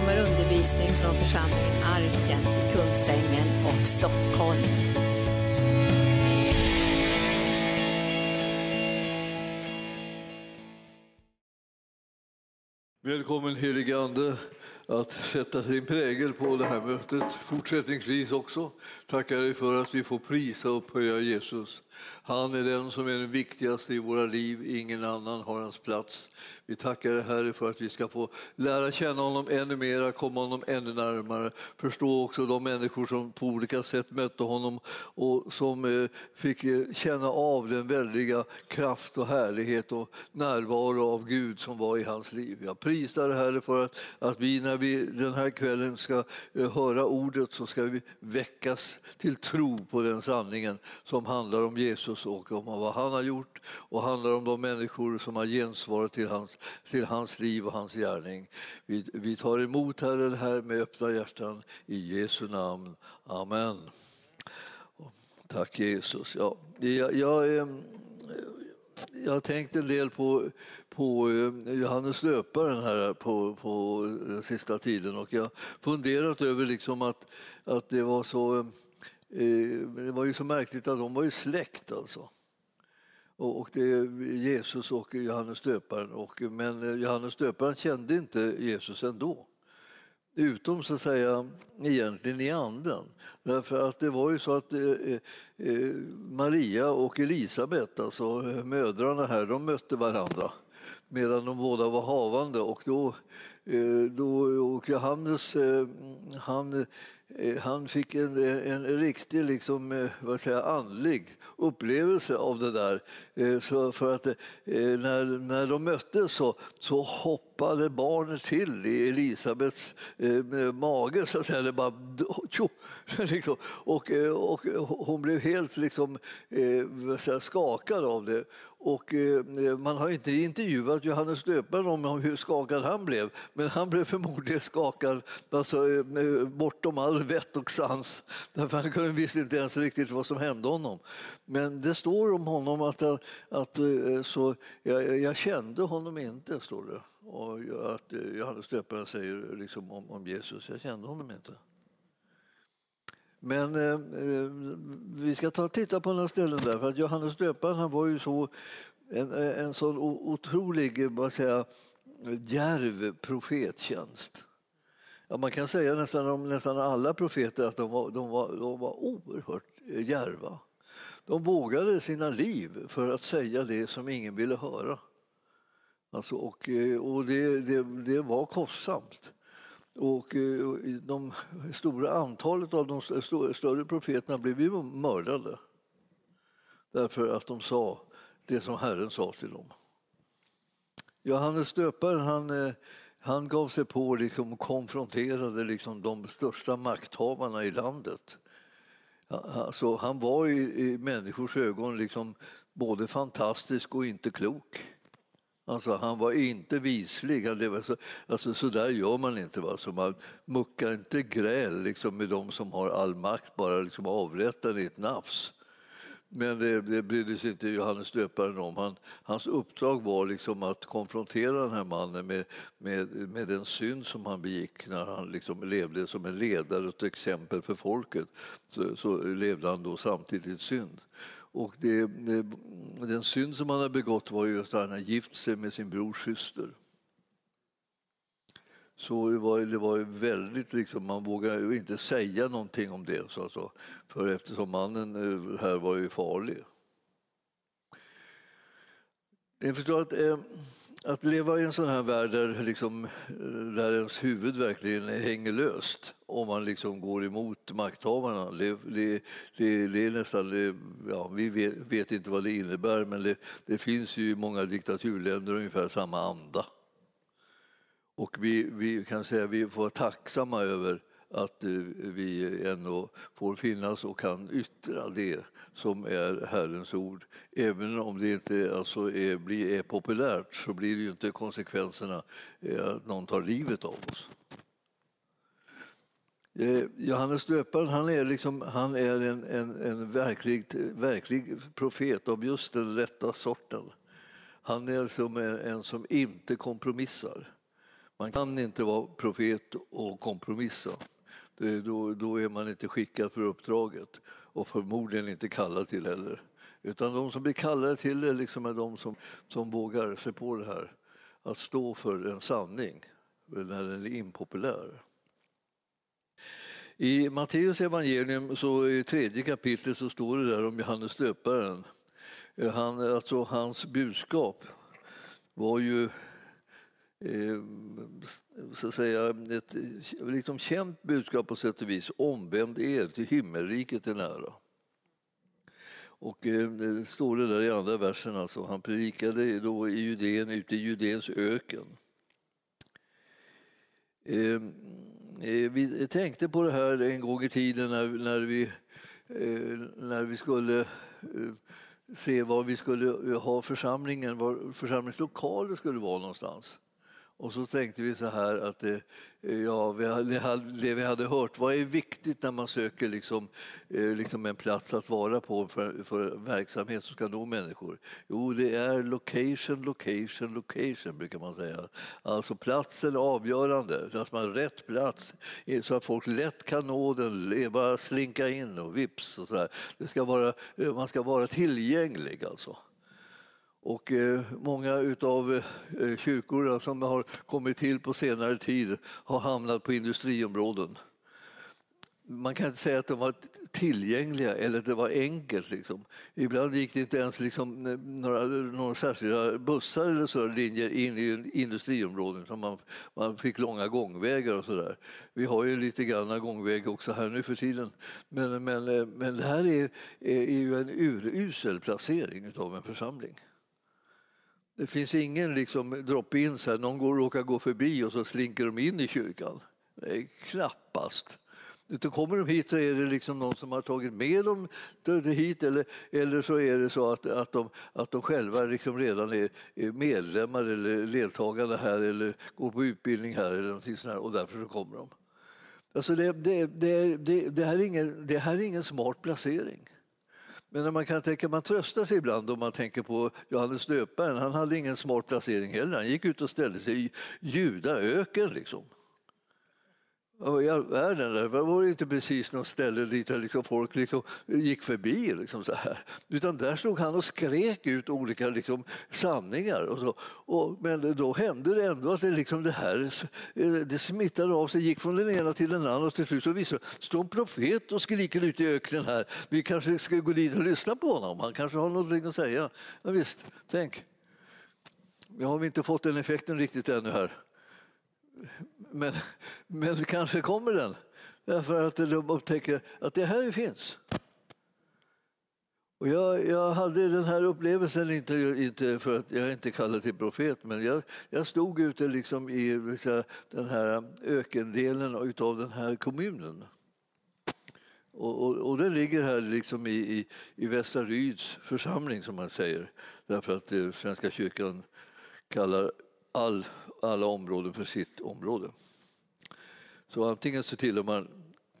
kommer undervisning från församlingen Arken i Kungsängen och Stockholm. Välkommen helige Ande att sätta sin prägel på det här mötet fortsättningsvis också. Tackar dig för att vi får prisa och upphöja Jesus. Han är den som är den viktigaste i våra liv, ingen annan har hans plats. Vi tackar dig Herre för att vi ska få lära känna honom ännu mera, komma honom ännu närmare. Förstå också de människor som på olika sätt mötte honom och som eh, fick eh, känna av den väldiga kraft och härlighet och närvaro av Gud som var i hans liv. Jag prisar dig Herre för att, att vi när när vi den här kvällen ska eh, höra ordet så ska vi väckas till tro på den sanningen som handlar om Jesus och om vad han har gjort och handlar om de människor som har gensvarat till hans, till hans liv och hans gärning. Vi, vi tar emot Herre det här med öppna hjärtan i Jesu namn. Amen. Tack Jesus. Ja, jag, jag, eh, jag har tänkt en del på, på eh, Johannes döparen här på, på den sista tiden och jag har funderat över liksom att, att det var så eh, det var ju så märkligt att de var ju släkt alltså. Och det är Jesus och Johannes döparen. Och, men Johannes döparen kände inte Jesus ändå. Utom så att säga egentligen i anden. Därför att det var ju så att Maria och Elisabet, alltså mödrarna här, de mötte varandra medan de båda var havande. Och då, eh, då och Johannes, eh, han, eh, han fick en, en riktig liksom, vad säger, andlig upplevelse av det där. Så för att när, när de möttes så, så hoppade barnet till i Elisabets eh, mage. Så att säga. Det bara, tjo, liksom. och, eh, och hon blev helt liksom, eh, säga, skakad av det. Och man har inte intervjuat Johannes döparen om hur skakad han blev, men han blev förmodligen skakad alltså, bortom all vett och sans. Därför han visste inte ens riktigt vad som hände honom. Men det står om honom att, att så, jag, jag kände honom inte, står det. Och att eh, Johannes döparen säger liksom om, om Jesus, jag kände honom inte. Men eh, eh, vi ska ta titta på några ställen där, för att Johannes döparen han var ju så en, eh, en sån otrolig, vad säga, djärv profettjänst. Ja, man kan säga nästan om nästan alla profeter att de var, de var, de var oerhört djärva. De vågade sina liv för att säga det som ingen ville höra. Alltså, och eh, och det, det, det var kostsamt. Och eh, de stora antalet av de större profeterna blev ju mördade därför att de sa det som Herren sa till dem. Johannes döparen han, eh, han gav sig på liksom och konfronterade liksom de största makthavarna i landet. Alltså, han var i, i människors ögon liksom både fantastisk och inte klok. Alltså, han var inte vislig. Det var så, alltså, så där gör man inte. Va? Så man muckar inte gräl liksom, med de som har all makt, bara liksom avrättar i ett nafs. Men det, det brydde sig inte Johannes döparen om. Han, hans uppdrag var liksom att konfrontera den här mannen med, med, med den synd som han begick när han liksom levde som en ledare och ett exempel för folket. Så, så levde han då samtidigt synd. Och det, det, den synd som han hade begått var ju att han hade gift sig med sin brors syster. Så det var, det var väldigt, liksom, man vågade inte säga någonting om det. Så alltså, för eftersom mannen eh, här var ju farlig. Ni förstår att, eh, att leva i en sån här värld där, liksom, eh, där ens huvud verkligen hänger löst om man liksom går emot makthavarna. Det, det, det, det är nästan, det, ja, vi vet, vet, inte vad det innebär men det, det finns ju i många diktaturländer ungefär samma anda. Och vi, vi kan säga att vi får vara tacksamma över att eh, vi ändå får finnas och kan yttra det som är Herrens ord. Även om det inte alltså är, blir, är populärt så blir det ju inte konsekvenserna eh, att någon tar livet av oss. Eh, Johannes döparen han är, liksom, han är en, en, en verklig, verklig profet av just den rätta sorten. Han är som en, en som inte kompromissar. Man kan inte vara profet och kompromissa. Det, då, då är man inte skickad för uppdraget och förmodligen inte kallad till heller. Utan de som blir kallade till det liksom är de som, som vågar sig på det här. Att stå för en sanning när den är impopulär. I Matteus evangelium, så i tredje kapitlet, så står det där om Johannes döparen. Eh, han, alltså, hans budskap var ju Eh, så att säga, ett liksom känt budskap på sätt och vis. Omvänd er, till himmelriket är nära. Och eh, det står det där i andra versen, alltså. han predikade då i Judeen, ute i Judens öken. Eh, eh, vi tänkte på det här en gång i tiden när, när, vi, eh, när vi skulle eh, se var vi skulle ha församlingen, var församlingslokaler skulle vara någonstans. Och så tänkte vi så här att det, eh, ja, det vi hade hört, vad är viktigt när man söker liksom, eh, liksom en plats att vara på för, för verksamhet som ska nå människor? Jo, det är location, location, location brukar man säga. Alltså platsen är avgörande, att man har rätt plats eh, så att folk lätt kan nå den, bara slinka in och vips och så här. Det ska vara, man ska vara tillgänglig alltså. Och eh, många av eh, kyrkorna som har kommit till på senare tid har hamnat på industriområden. Man kan inte säga att de var tillgängliga eller att det var enkelt. Liksom. Ibland gick det inte ens liksom, några, några särskilda bussar eller så linjer in i industriområden utan man, man fick långa gångvägar och sådär. Vi har ju lite grann gångväg också här nu för tiden. Men, men, eh, men det här är, är ju en urusel placering av en församling. Det finns ingen liksom drop-in, någon går, råkar gå förbi och så slinker de in i kyrkan. Nej, knappast. Utan kommer de hit så är det liksom någon som har tagit med dem hit eller, eller så är det så att, att, de, att de själva liksom redan är, är medlemmar eller deltagande här eller går på utbildning här eller någonting sånt här, och därför så kommer de. Alltså det, det, det, det, det, här är ingen, det här är ingen smart placering. Men man kan tänka, man tröstar sig ibland om man tänker på Johannes döparen. Han hade ingen smart placering heller. Han gick ut och ställde sig i judaöken. Liksom. I all världen, där var inte precis något ställe dit liksom folk liksom gick förbi. Liksom så här. Utan där stod han och skrek ut olika liksom sanningar. Och så. Och, men då hände det ändå att det, liksom det här det smittade av sig, gick från den ena till den andra och till slut så visade står en profet och skriker ut i öknen här. Vi kanske ska gå dit och lyssna på honom, han kanske har någonting liksom att säga. Ja, visst, tänk. Nu har vi inte fått den effekten riktigt ännu här. Men, men kanske kommer den, därför att de upptäcker att det här finns. Och jag, jag hade den här upplevelsen, inte, inte för att jag är inte kallad till profet, men jag, jag stod ute liksom i den här ökendelen av den här kommunen. Och, och, och den ligger här liksom i, i, i Västra Ryds församling, som man säger, därför att eh, Svenska kyrkan kallar all alla områden för sitt område. Så antingen så tillhör man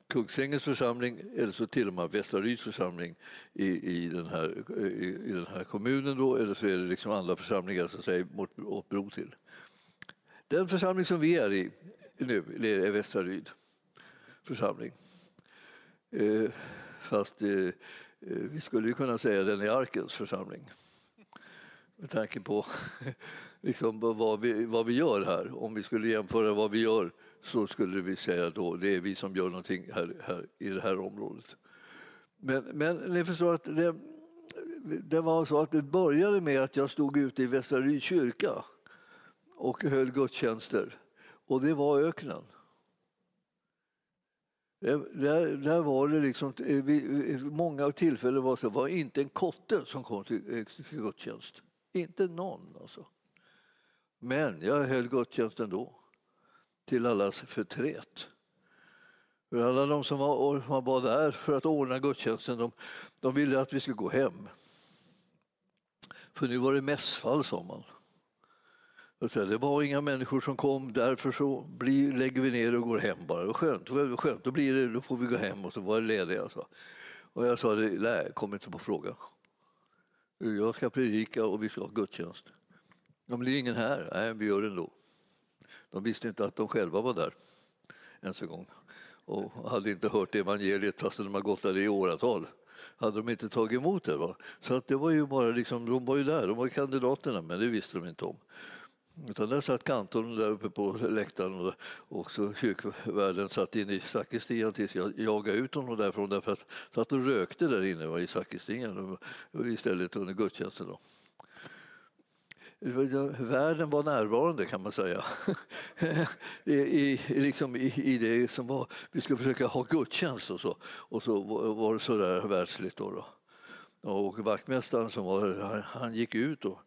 Kungsängens församling eller så tillhör man Västra Ryds församling i, i, den här, i, i, den här kommunen då, eller så är det liksom andra församlingar som säger åt, åt bro till. Den församling som vi är i nu är Västra Ryd församling. Eh, fast eh, eh vi skulle ju kunna säga den är Arkens församling med tanke på liksom vad, vi, vad vi gör här. Om vi skulle jämföra vad vi gör så skulle vi säga då det är vi som gör någonting här, här i det här området. Men, men ni förstår att det, det var så att det började med att jag stod ute i Västra Ry kyrka och höll gudstjänster. Och det var öknen. Där, där var det liksom, många tillfällen var det var inte en kotte som kom till eh, gudstjänst. Inte någon alltså. Men jag höll gudstjänst ändå, till allas förtret. För alla de som var, som var där för att ordna gudstjänsten, de, de ville att vi skulle gå hem. För nu var det mässfall, sa man. Det var inga människor som kom, därför så blir, lägger vi ner och går hem bara. Skönt, skönt då, blir det, då får vi gå hem och så var det lediga. Så. Och jag sa, nej, kom inte på fråga. Jag ska predika och vi ska ha gudstjänst. Om det är ingen här, nej, vi gör det ändå. De visste inte att de själva var där ens en gång och hade inte hört evangeliet fast de har gått där i åratal. Hade de inte tagit emot det. Va? Så att det var ju bara liksom, de var ju där, de var kandidaterna, men det visste de inte om. Utan där satt kantorn där uppe på läktaren och också kyrkvärden satt inne i sakristian tills jag jagade ut honom därifrån därför att satt och rökte där inne i sakristian istället under gudstjänsten. Då. Världen var närvarande kan man säga. I, i, liksom i, I det som var, vi skulle försöka ha gudstjänst och så. Och så var det sådär världsligt. Då, då. Och vaktmästaren som var, han, han gick ut och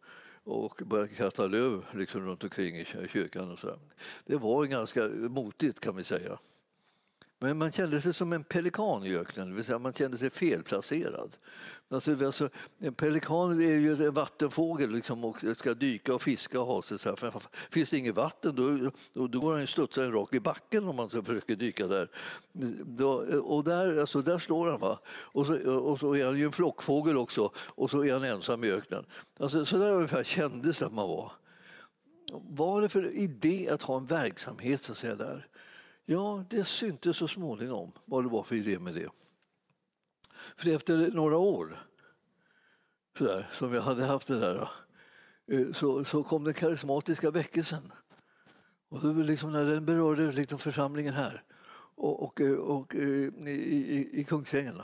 och började kasta löv liksom runt omkring i kyrkan. Och så. Det var ganska motigt kan vi säga. Men man kände sig som en pelikan i öknen, det vill säga man kände sig felplacerad. Alltså, alltså en pelikan är ju en vattenfågel liksom, och ska dyka och fiska och ha sig. Så här. För finns det inget vatten då, då, då går han studsa en rakt i backen om man försöker dyka där. Då, och där, alltså, där slår han. Va? Och, så, och så är han ju en flockfågel också och så är han ensam i öknen. Alltså, så där ungefär kändes det att man var. Vad var det för idé att ha en verksamhet så att säga, där? Ja, det syntes så småningom vad det var för idé med det. För efter några år så där, som jag hade haft det där eh, så, så kom den karismatiska väckelsen. Och det liksom när den berörde liksom församlingen här och, och, eh, och, och i, i, i Kungsängen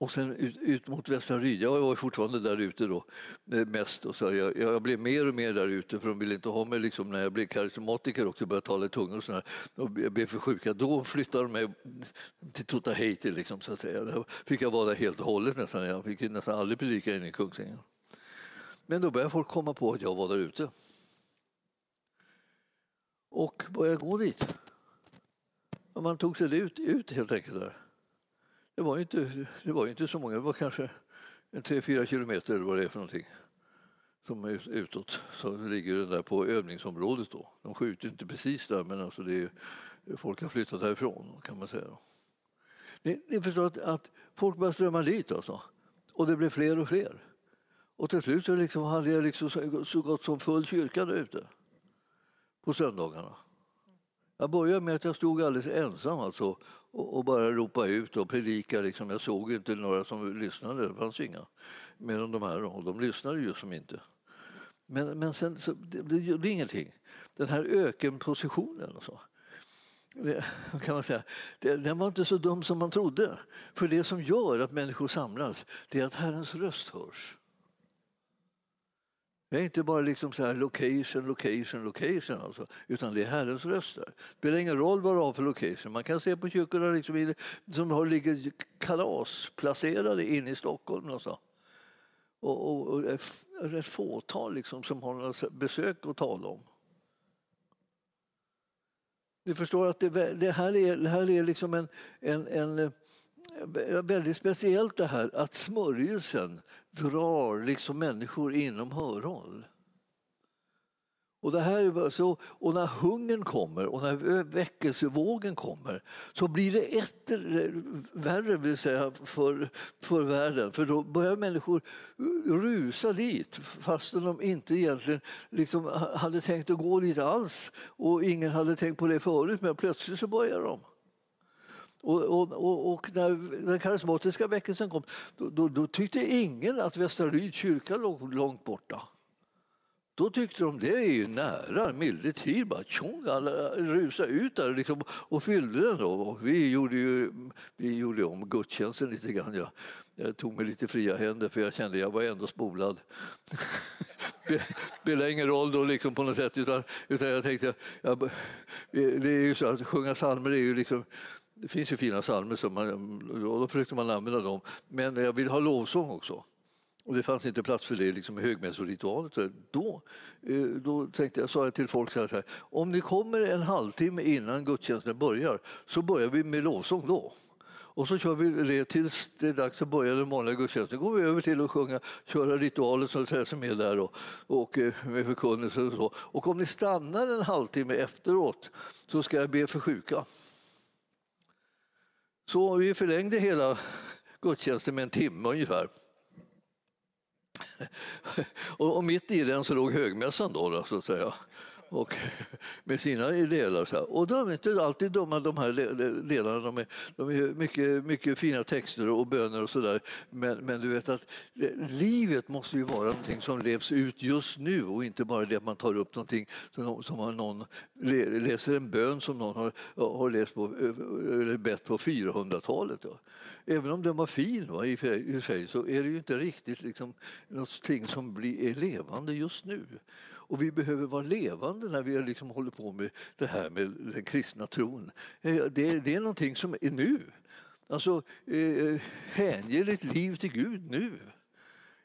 och sen ut, ut mot Västra Ryd. Jag var fortfarande där ute då eh, mest. Och så jag, jag blev mer och mer där ute för de ville inte ha mig liksom, när jag blev karismatiker och började tala i tungor och sådär. Och jag blev för sjuka. Då flyttade de mig till Totaheiti liksom, så att säga. Där fick jag vara där helt och hållet nästan. Jag fick nästan aldrig predika inne i Kungsängen. Men då började folk komma på att jag var där ute. Och började gå dit. Och man tog sig ut, ut helt enkelt där. Det var inte, det var inte så många, det var kanske en tre, fyra kilometer eller vad det är för någonting som är utåt. Så ligger den där på övningsområdet då. De skjuter inte precis där men alltså det är, folk har flyttat härifrån kan man säga. Ni, ni förstår att, att folk började strömma dit alltså. Och det blev fler och fler. Och till slut så liksom hade jag liksom så, så gott som full kyrka där ute på söndagarna. Jag började med att jag stod alldeles ensam alltså, och, bara ropa ut och predika. Liksom. Jag såg inte några som lyssnade, det fanns inga mer än de här och de lyssnade ju som inte. Men, men sen, så, det, det gjorde ingenting. Den här ökenpositionen och så. Det, kan man säga, det, den var inte så dum som man trodde. För det som gör att människor samlas, det är att Herrens röst hörs. Det är inte bara liksom så här location, location, location, alltså, utan det är Herrens röster. Det spelar ingen roll vad du har för location. Man kan se på kyrkorna liksom, som har, ligger kalasplacerade inne i Stockholm. Och, så. och, och, och ett fåtal liksom, som har några besök att tala om. Ni förstår att det, det här är, det här är liksom en, en, en eh, väldigt speciellt det här att smörjelsen drar liksom människor inom hörhåll. Och, det här så, och när hungern kommer och när väckelsevågen kommer så blir det ett värre vill säga, för, för världen. För då börjar människor rusa dit fastän de inte egentligen liksom hade tänkt att gå dit alls. Och ingen hade tänkt på det förut men plötsligt så börjar de. Och, och, och, när den karismatiska väckelsen kom då, då, då tyckte ingen att Västra Ryds kyrka låg långt borta. Då tyckte de det är ju nära, milde tid. Bara tjong, alla rusade ut där liksom, och fyllde den. Då. Vi, gjorde ju, vi gjorde om gudstjänsten lite grann. Jag, jag tog mig lite fria händer för jag kände att jag var ändå spolad. Det spelar ingen roll då liksom på något sätt utan, utan jag tänkte, jag, det är ju så att sjunga psalmer är ju liksom det finns ju fina psalmer som man, och då försökte man använda dem. Men jag vill ha lovsång också. Och det fanns inte plats för det liksom i högmässoritualet. Då, eh, då tänkte jag, sa jag till folk så här, om ni kommer en halvtimme innan gudstjänsten börjar så börjar vi med lovsång då. Och så kör vi det tills det är dags att börja den vanliga gudstjänsten. Då går vi över till att sjunga, köra ritualen som är där och, och eh, med förkunnelse och så. Och om ni stannar en halvtimme efteråt så ska jag be för sjuka. Så vi förlängde hela gudstjänsten med en timme ungefär. Och, mitt i den så låg högmässan då, så att säga och med sina delar. Så här. Och de är inte alltid dumma de här delarna. De är, de är mycket, mycket fina texter och böner och sådär. Men, men du vet att livet måste ju vara någonting som levs ut just nu och inte bara det att man tar upp någonting som, som någon läser en bön som någon har, har läst på, eller bett på 400-talet. Även om den var fin va, i sig så är det ju inte riktigt liksom, någonting som blir, är levande just nu. Och vi behöver vara levande när vi liksom håller på med det här med den kristna tron. Eh, det, det är någonting som är nu. Alltså, eh, hänge ditt liv till Gud nu.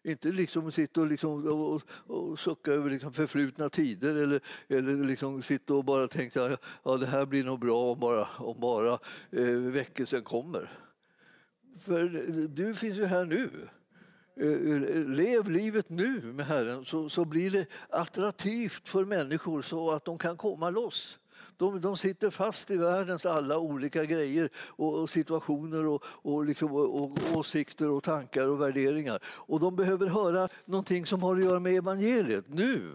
Inte liksom sitta och, liksom, och, och sucka över liksom förflutna tider eller, eller liksom sitta och bara tänka att ja, det här blir nog bra om bara, om bara eh, väckelsen kommer. För du finns ju här nu. Eh, eh, lev livet nu med Herren så, så blir det attraktivt för människor så att de kan komma loss. De, de sitter fast i världens alla olika grejer och, och situationer och, och, liksom, och, och, åsikter och tankar och värderingar. Och de behöver höra någonting som har att göra med evangeliet nu.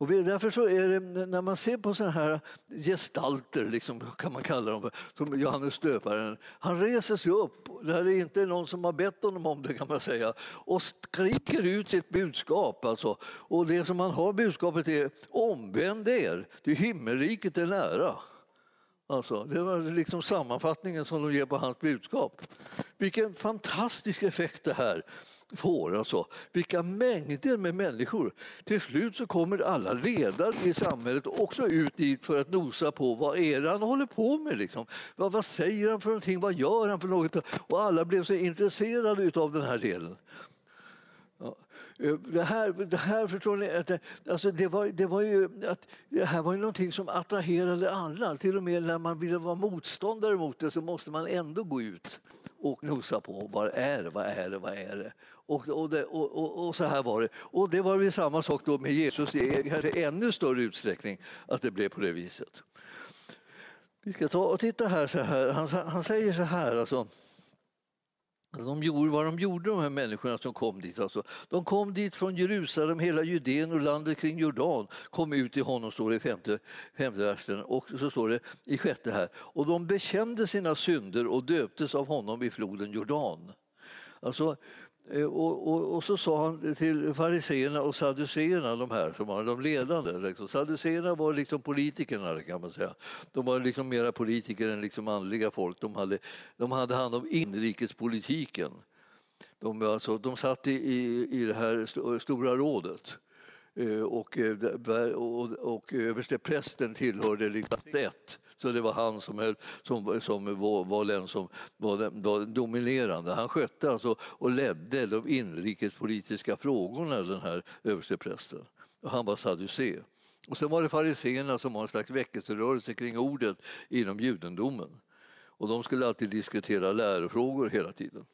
Och därför så är det, när man ser på sådana här gestalter, liksom, kan man kalla dem, som Johannes döparen, han reser sig upp, där det inte är någon som har bett honom om det kan man säga, och skriker ut sitt budskap. Alltså. Och det som han har budskapet är omvänd er, det himmelriket är nära. Alltså, det var liksom sammanfattningen som de ger på hans budskap. Vilken fantastisk effekt det här får. Alltså. Vilka mängder med människor. Till slut så kommer alla ledare i samhället också ut dit för att nosa på vad är det han håller på med. Liksom. Vad, vad säger han för någonting? Vad gör han för något? Och alla blev så intresserade av den här delen. Ja. Eh, det här, det här förstår ni, att det, alltså det, var, det, var ju, att det här var ju någonting som attraherade alla. Till och med när man ville vara motståndare mot det så måste man ändå gå ut och nosa på vad är det, vad är det, vad är det? Och, och, det, och, och, och, så här var det. Och det var väl samma sak då med Jesus i ännu större utsträckning, att det blev på det viset. Vi ska ta och titta här. Så här. Han, han säger så här. Alltså, de gjorde, vad de gjorde, de här människorna som kom dit. Alltså. De kom dit från Jerusalem, hela Judeen och landet kring Jordan kom ut till honom, står det i femte, femte versen. Och så står det i sjätte här. Och de bekände sina synder och döptes av honom i floden Jordan. Alltså, Eh, och, och, och, så sa han till fariseerna och saduceerna, de här som var de ledande. Liksom. Saduceerna var liksom politikerna kan man säga. De var liksom mera politiker än liksom andliga folk. De hade, de hade hand om inrikespolitiken. De, alltså, de satt i, i, i det här stora rådet. Eh, och, eh, och, och översteprästen tillhörde liksom ett så det var han som, höll, som, som var, var den som var, den, var dominerande. Han skötte alltså och ledde de inrikespolitiska frågorna, den här översteprästen. Han var saducé. Och sen var det fariséerna som var en slags väckelserörelse kring ordet inom judendomen. Och de skulle alltid diskutera lärofrågor hela tiden.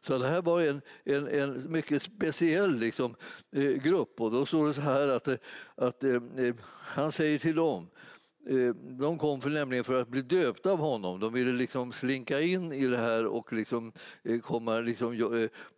Så det här var en, en, en mycket speciell liksom, eh, grupp. Och då står det så här att, eh, att eh, eh, han säger till dem Eh, de kom för nämligen för att bli döpta av honom. De ville liksom slinka in i det här och liksom eh, komma, liksom,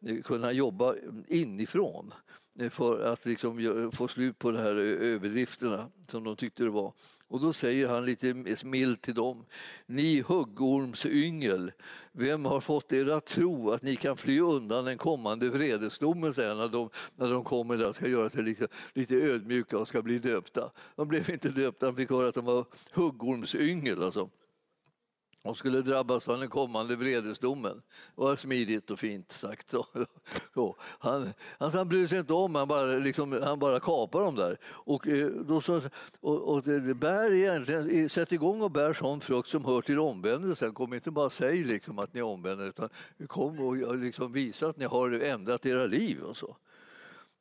eh, kunna jobba inifrån Eh, för att liksom få slut på de här eh, överdrifterna som de tyckte det var. Och då säger han lite milt till dem. Ni huggormsyngel, vem har fått er att tro att ni kan fly undan den kommande vredesdomen sen när de, när de kommer där och ska göra sig lite, lite ödmjuka och ska bli döpta. De blev inte döpta, de fick höra att de var huggormsyngel. Alltså och skulle drabbas av den kommande vredesdomen. Det var smidigt och fint sagt. Så, han, alltså han brydde sig inte om, han bara, liksom, han bara kapade dem där. Och, eh, då så, och, och bär egentligen, sätt igång och bär sån frukt som hör till omvändelsen. Kom inte bara och säg liksom att ni är omvända, utan kom och liksom visa att ni har ändrat era liv. Och så.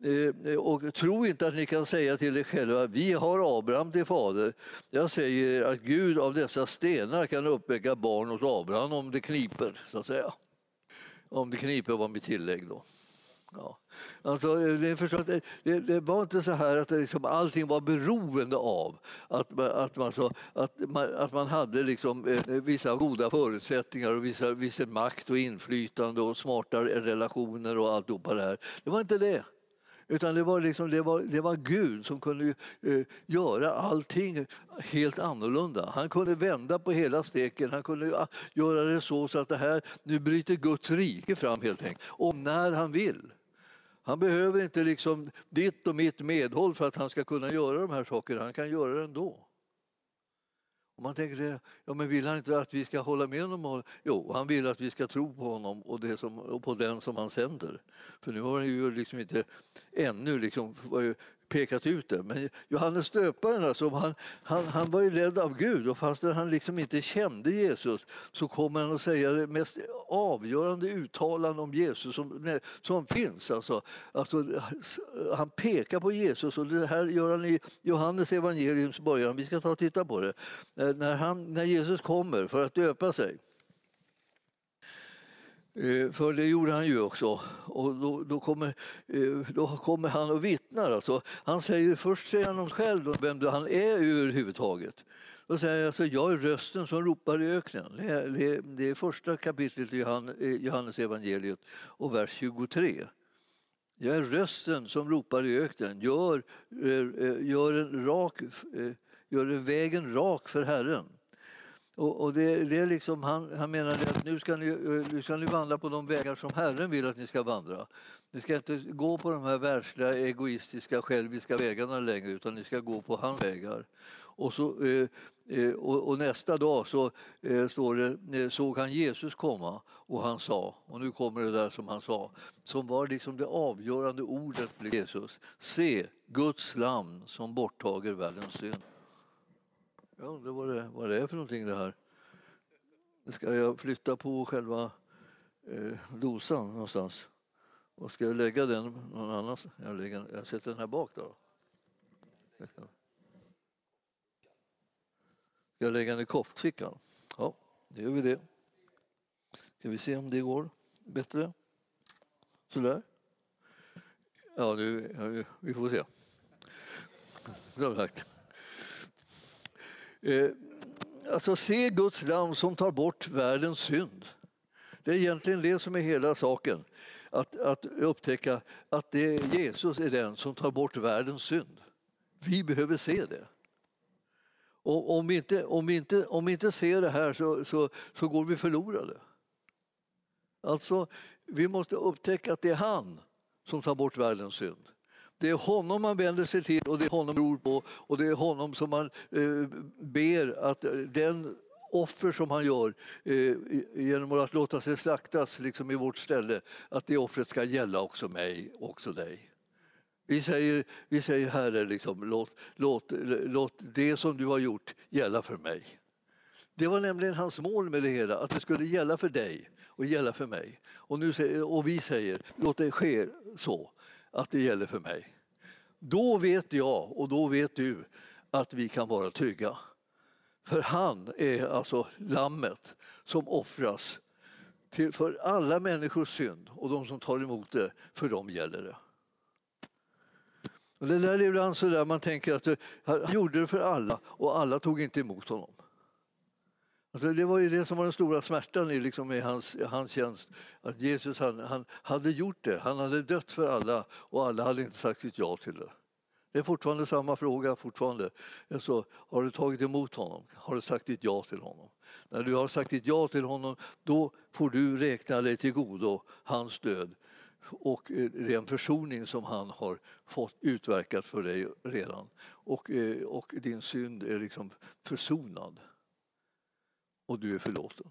Eh, eh, och tro inte att ni kan säga till er själva, vi har Abraham till fader. Jag säger att Gud av dessa stenar kan uppväcka barn åt Abraham om det kniper, så att säga. Om det kniper var mitt tillägg då. Ja. Alltså, eh, det, förstås, det, det, var inte så här att det liksom, allting var beroende av att, att, man, så, att, man, att man hade liksom, eh, vissa goda förutsättningar och vissa, vissa makt och inflytande och smarta relationer och alltihopa det här. Det var inte det. Utan det var, liksom, det var, det var Gud som kunde eh, göra allting helt annorlunda. Han kunde vända på hela steken. Han kunde ah, göra det så, så att det här, nu bryter Guds rike fram helt enkelt. Och när han vill. Han behöver inte liksom ditt och mitt medhåll för att han ska kunna göra de här sakerna. Han kan göra det ändå. Och man tänker, ja, men vill han inte att vi ska hålla med honom? Jo, han vill att vi ska tro på honom och, det som, och på den som han sänder. För nu har han ju liksom inte ännu liksom pekat ut det. Men Johannes döparen alltså, han, han, han var ju ledd av Gud och fastän han liksom inte kände Jesus så kommer han att säga det mest avgörande uttalande om Jesus som, som finns. Alltså, alltså, han pekar på Jesus och det här gör han i Johannes evangeliums början. Vi ska ta och titta på det. Eh, när, han, när Jesus kommer för att döpa sig Eh, för det gjorde han ju också. Och då, då, kommer, eh, då kommer han och vittnar. Alltså. Han säger, först säger han om själv då, vem han är överhuvudtaget. Då säger han alltså, jag är rösten som ropar i öknen. Det är första kapitlet i Johannes evangeliet och vers 23. Jag är rösten som ropar i öknen. Gör, eh, gör, en rak, gör vägen rak för Herren. Och, och det, det, är liksom, han, han menade att nu ska, ni, eh, nu ska ni vandra på de vägar som Herren vill att ni ska vandra. Ni ska inte gå på de här världsliga, egoistiska, själviska vägarna längre utan ni ska gå på hans vägar. Och, så, eh, eh och, och nästa dag så eh, står det, eh, såg han Jesus komma och han sa, och nu kommer det där som han sa, som var liksom det avgörande ordet för Jesus. Se, Guds lam som borttager världens synd. Jag undrar vad det, vad det är för någonting det här. Ska jag flytta på själva eh, dosan någonstans? Och ska jag lägga den någon annanstans? Jag, lägger, jag sätter den här bak då. Ska jag lägga den i koftfickan? Ja, det gör vi det. Ska vi se om det går bättre? Sådär. Ja, nu, vi får se. Som sagt. Eh, alltså se Guds lam som tar bort världens synd. Det är egentligen det som är hela saken. Att, att upptäcka att det Jesus är den som tar bort världens synd. Vi behöver se det. Och om vi inte, om vi inte, om vi inte ser det här så, så, så går vi förlorade. Alltså, vi måste upptäcka att det är han som tar bort världens synd. Det är honom man vänder sig till och det är honom man tror på och det är honom som man eh, ber att eh, den offer som han gör eh, genom att låta sig slaktas liksom i vårt ställe, att det offret ska gälla också mig och också dig. Vi säger, vi säger Herre, liksom, låt, låt, låt det som du har gjort gälla för mig. Det var nämligen hans mål med det hela, att det skulle gälla för dig och gälla för mig. Och, nu, och vi säger, låt det ske så att det gäller för mig. Då vet jag och då vet du att vi kan vara trygga. För han är alltså lammet som offras till, för alla människors synd och de som tar emot det, för dem gäller det. Och det där är ibland så där man tänker att han gjorde det för alla och alla tog inte emot honom. Alltså det var ju det som var den stora smärtan i, liksom, i hans, hans tjänst. Att Jesus han, han hade gjort det, han hade dött för alla och alla hade inte sagt sitt ja till det. Det är fortfarande samma fråga. fortfarande. Alltså, har du tagit emot honom? Har du sagt ditt ja till honom? När du har sagt ditt ja till honom, då får du räkna dig till godo hans död och eh, den försoning som han har fått utverkat för dig redan. Och, eh, och din synd är liksom försonad och du är förlåten.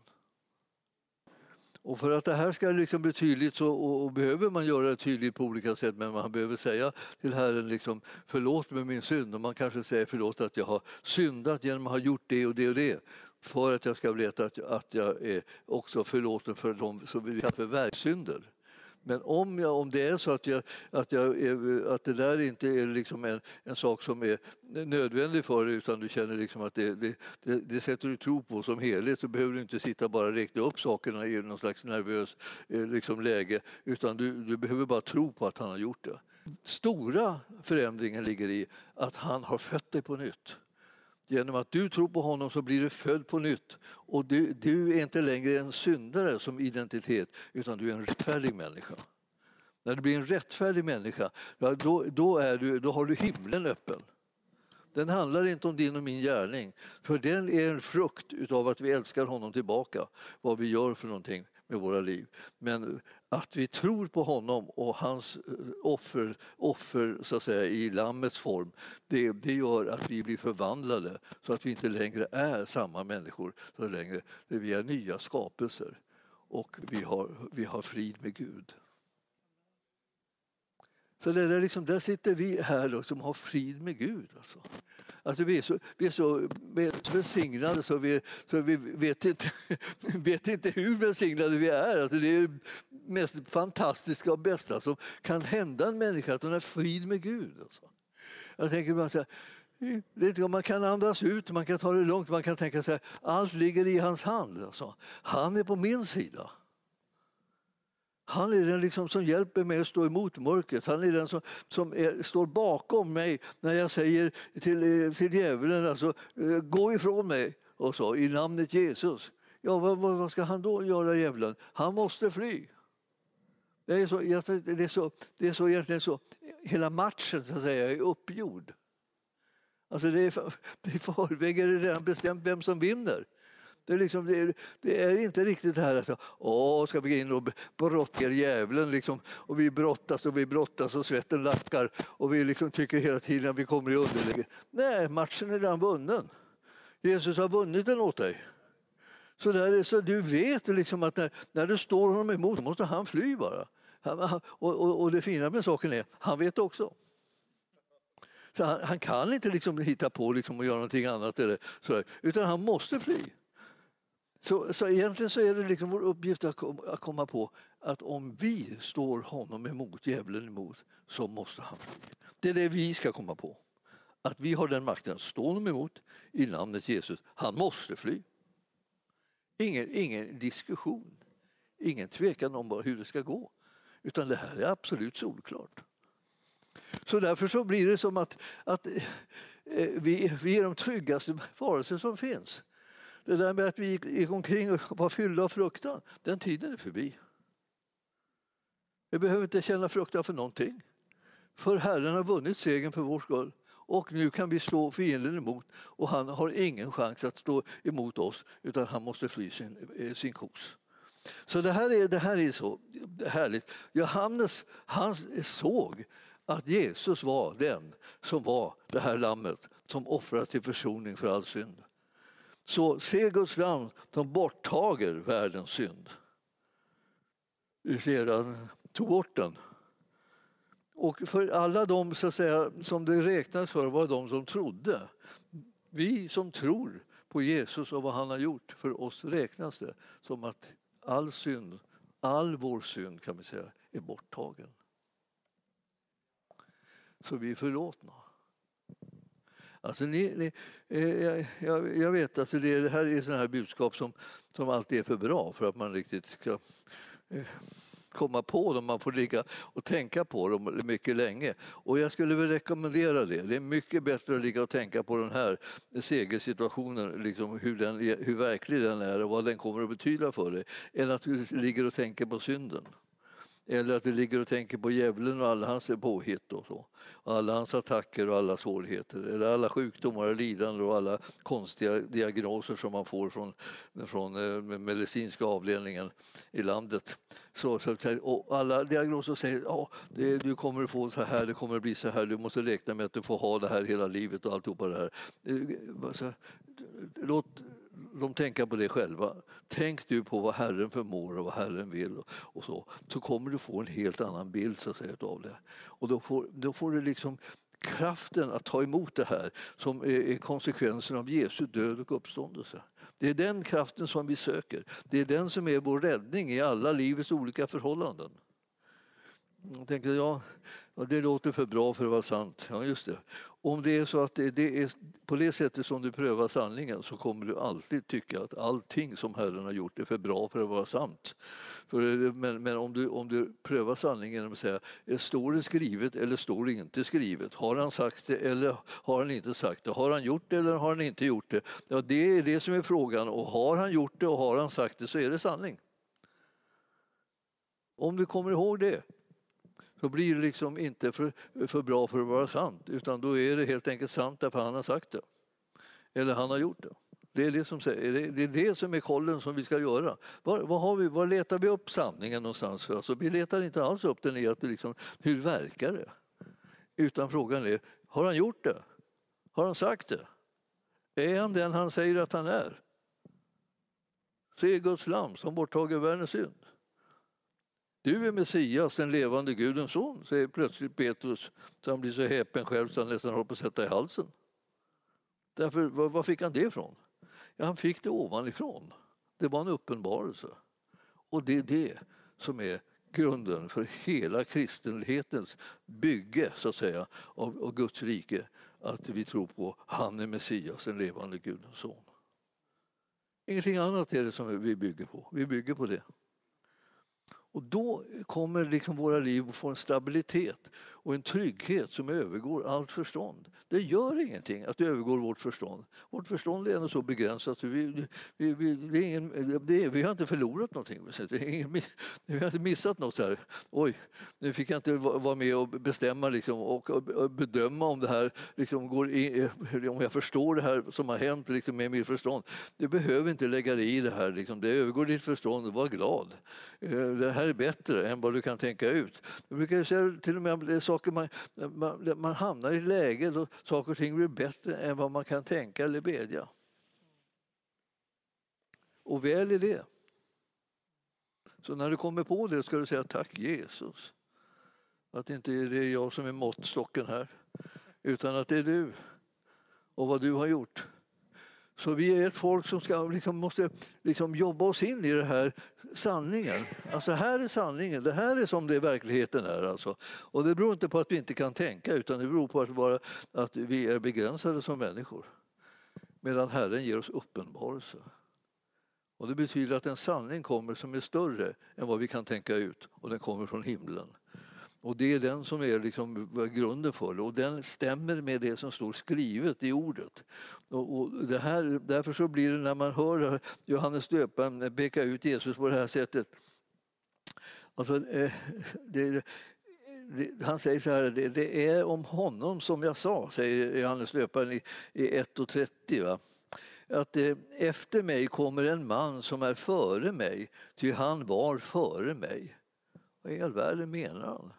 Och för att det här ska liksom bli tydligt så och, och behöver man göra det tydligt på olika sätt men man behöver säga till Herren liksom, förlåt mig min synd och man kanske säger förlåt att jag har syndat genom att ha gjort det och det och det för att jag ska veta att, att jag är också förlåten för de som vi kallar för verksynder. Men om, jag, om det är så att, jag, att, jag, att det där inte är liksom en, en sak som är nödvändig för dig utan du känner liksom att det, det, det, det sätter du tro på som helhet så behöver du inte sitta bara och räkna upp sakerna i någon slags nervös eh, liksom, läge utan du, du behöver bara tro på att han har gjort det. Stora förändringen ligger i att han har fött dig på nytt. Genom att du tror på honom så blir du född på nytt. Och du, du, är inte längre en syndare som identitet utan du är en rättfärdig människa. när du blir en rättfärdig människa, då, då, är du, då har du himlen öppen. Den handlar inte om din och min gärning, för den är en frukt av att vi älskar honom tillbaka, vad vi gör för någonting med våra liv. Men att vi tror på honom och hans eh, offer, offer så att säga, i Lammets form, det, det gör att vi blir förvandlade så att vi inte längre är samma människor, så längre vi är nya skapelser och vi har, vi har frid med Gud. Så det är liksom, där sitter vi här då, som har frid med Gud. Alltså. Alltså vi, är så, vi är så välsignade så vi, så vi vet, inte, vet inte hur välsignade vi är. Alltså det är det mest fantastiska och bästa som kan hända en människa, att hon är frid med Gud. Alltså. Jag tänker bara så här, man kan andas ut, man kan ta det lugnt, man kan tänka sig allt ligger i hans hand. Alltså. Han är på min sida. Han är den liksom som hjälper mig att stå emot mörkret. Han är den som, som är, står bakom mig när jag säger till, eh, till djävulen alltså, eh, gå ifrån mig och så, i namnet Jesus. Ja, vad, vad ska han då göra, djävulen? Han måste fly. Det är, så, det, är så, det är så egentligen så, hela matchen så att säga, är uppgjord. Alltså det är, det är förväg är det redan bestämt vem som vinner. Det är, liksom, det är, det är inte riktigt det här att åh, ska vi gå in och brotta djävulen liksom, och vi brottas och vi brottas och svetten lackar och vi liksom tycker hela tiden att vi kommer i underläge. Nej, matchen är redan vunnen. Jesus har vunnit den åt dig. Så, där, så du vet liksom att när, när du står honom emot måste han fly bara. Han, och, och, och, det fina med saken är, han vet också. Så han, han kan inte liksom hitta på liksom och göra någonting annat, eller, sådär, utan han måste fly. Så, så egentligen så är det liksom vår uppgift att, att komma på att om vi står honom emot, djävulen emot, så måste han fly. Det är det vi ska komma på. Att vi har den makten att stå honom emot i namnet Jesus. Han måste fly. Ingen, ingen diskussion, ingen tvekan om hur det ska gå. Utan det här är absolut solklart. Så därför så blir det som att, att eh, vi, vi är de tryggaste varelser som finns. Det där med att vi gick omkring och var fyllda av fruktan, den tiden är förbi. Vi behöver inte känna fruktan för någonting. För Herren har vunnit segern för vår skull. Och nu kan vi stå fienden emot och han har ingen chans att stå emot oss utan han måste fly sin, eh, sin kos. Så det här är, det här är så härligt. Johannes han såg att Jesus var den som var det här lammet som offrades till försoning för all synd. Så se Guds lam som borttager världens synd. Vi ser, han tog bort den. Och för alla de så att säga, som det räknas för var de som trodde. Vi som tror på Jesus och vad han har gjort, för oss räknas det som att all synd, all vår synd kan vi säga, är borttagen. Så vi är förlåtna. Alltså ni, ni, eh, jag, jag, vet att det, det här är sådana här budskap som, som alltid är för bra för att man riktigt ska eh, komma på dem, man får ligga och tänka på dem mycket länge. Och jag skulle väl rekommendera det. Det är mycket bättre att ligga och tänka på den här segersituationen, liksom hur, den, hur verklig den är och vad den kommer att betyda för dig, än att du ligger och tänker på synden. Eller att du ligger och tänker på djävulen och alla hans påhitt och så. Alla hans attacker och alla svårigheter. Eller alla sjukdomar och lidanden och alla konstiga diagnoser som man får från, från eh, medicinska avdelningen i landet. Så, så, och alla diagnoser säger ja, det, du kommer att få så här, det kommer att bli så här, du måste räkna med att du får ha det här hela livet och alltihopa det här. Eh, låt de tänka på det själva. Tänk du på vad Herren förmår och vad Herren vill och så, så kommer du få en helt annan bild så att säga, av det. Och då får, då får du liksom kraften att ta emot det här som är konsekvensen av Jesu död och uppståndelse. Det är den kraften som vi söker. Det är den som är vår räddning i alla livets olika förhållanden. Jag tänkte, ja, det låter för bra för att vara sant. Ja, just det. Om det är så att det, det, är på det sättet som du prövar sanningen så kommer du alltid tycka att allting som Herren har gjort är för bra för att vara sant. För, men, men om, du, om du prövar sanningen genom att säga, eh, står det skrivet eller står det inte skrivet? Har han sagt det eller har han inte sagt det? Har han gjort det eller har han inte gjort det? Ja, det är det som är frågan och har han gjort det och har han sagt det så är det sanning. Om du kommer ihåg det då blir det liksom inte för, för bra för att vara sant utan då är det helt enkelt sant därför han har sagt det. Eller han har gjort det. Det är det som, det är det som är kollen som vi ska göra. Var, var, har vi, var letar vi upp sanningen någonstans? Alltså, vi letar inte alls upp den i att liksom, hur verkar det? Utan frågan är, har han gjort det? Har han sagt det? Är han den han säger att han är? Se Guds lam som borttager världens synd. Du är Messias, den levande Gudens son, säger plötsligt Petrus så han blir så häpen själv så han nästan håller på att sätta i halsen. Därför, var fick han det ifrån? Ja, han fick det ovanifrån. Det var en uppenbarelse. Och det är det som är grunden för hela kristenhetens bygge så att säga, av, av Guds rike. Att vi tror på han är Messias, den levande Gudens son. Ingenting annat är det som vi bygger på. Vi bygger på det. Och då kommer liksom våra liv att få en stabilitet och en trygghet som övergår allt förstånd. Det gör ingenting att det övergår vårt förstånd. Vårt förstånd är ändå så begränsat. Vi, vi, vi, det är ingen, det är, vi har inte förlorat någonting. Det är ingen, vi har inte missat något. Här. Oj, nu fick jag inte vara med och bestämma liksom, och, bedöma om det här liksom, går in, om jag förstår det här som har hänt liksom, med mitt förstånd. Du behöver inte lägga dig i det här. Liksom. Det övergår ditt förstånd. Var glad. Eh, det här är bättre än vad du kan tänka ut. Jag brukar säga till och med saker man, man, man hamnar i ett läge då saker och ting blir bättre än vad man kan tänka eller bedja. Och väl är det. Så när du kommer på det ska du säga tack Jesus. Att det inte är jag som är måttstocken här, utan att det är du och vad du har gjort. Så vi är ett folk som ska, liksom, måste liksom, jobba oss in i den här sanningen. Alltså här är sanningen, det här är som det verkligheten är. Alltså. Och det beror inte på att vi inte kan tänka utan det beror på att, bara, att vi är begränsade som människor. Medan Herren ger oss uppenbarelse. Och det betyder att en sanning kommer som är större än vad vi kan tänka ut och den kommer från himlen. Och det är den som är liksom grunden för det och den stämmer med det som står skrivet i ordet. Och, och det här, därför så blir det när man hör Johannes döparen peka ut Jesus på det här sättet. Alltså, eh, det, det, han säger så här, det, det, är om honom som jag sa, säger Johannes döparen i, i 1.30. Att eh, efter mig kommer en man som är före mig, ty han var före mig. Vad i all världen menar han?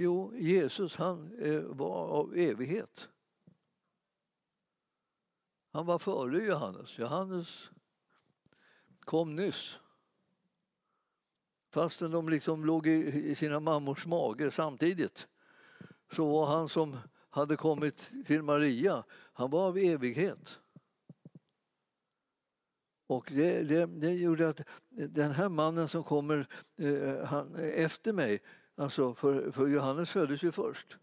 Jo, Jesus han eh, var av evighet. Han var före Johannes. Johannes kom nyss. Fastän de liksom låg i sina mammors mage samtidigt så var han som hade kommit till Maria, han var av evighet. Och det, det, det gjorde att den här mannen som kommer eh, han, efter mig, Alltså för, för Johannes föddes ju först.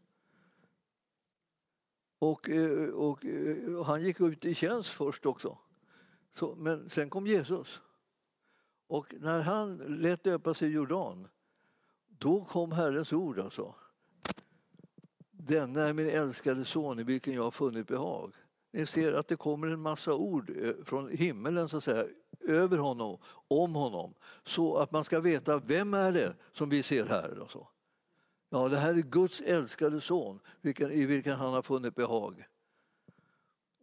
Och, eh, och, eh, och, han gick ut i tjänst först också. Så, men sen kom Jesus. Och när han lät döpa sig i Jordan, då kom Herrens ord alltså. Denna är min älskade son i vilken jag har funnit behag. Ni ser att det kommer en massa ord eh, från himmelen så att säga, över honom, om honom, så att man ska veta vem är det som vi ser här. Och så. Ja, det här är Guds älskade son i vilken han har funnit behag.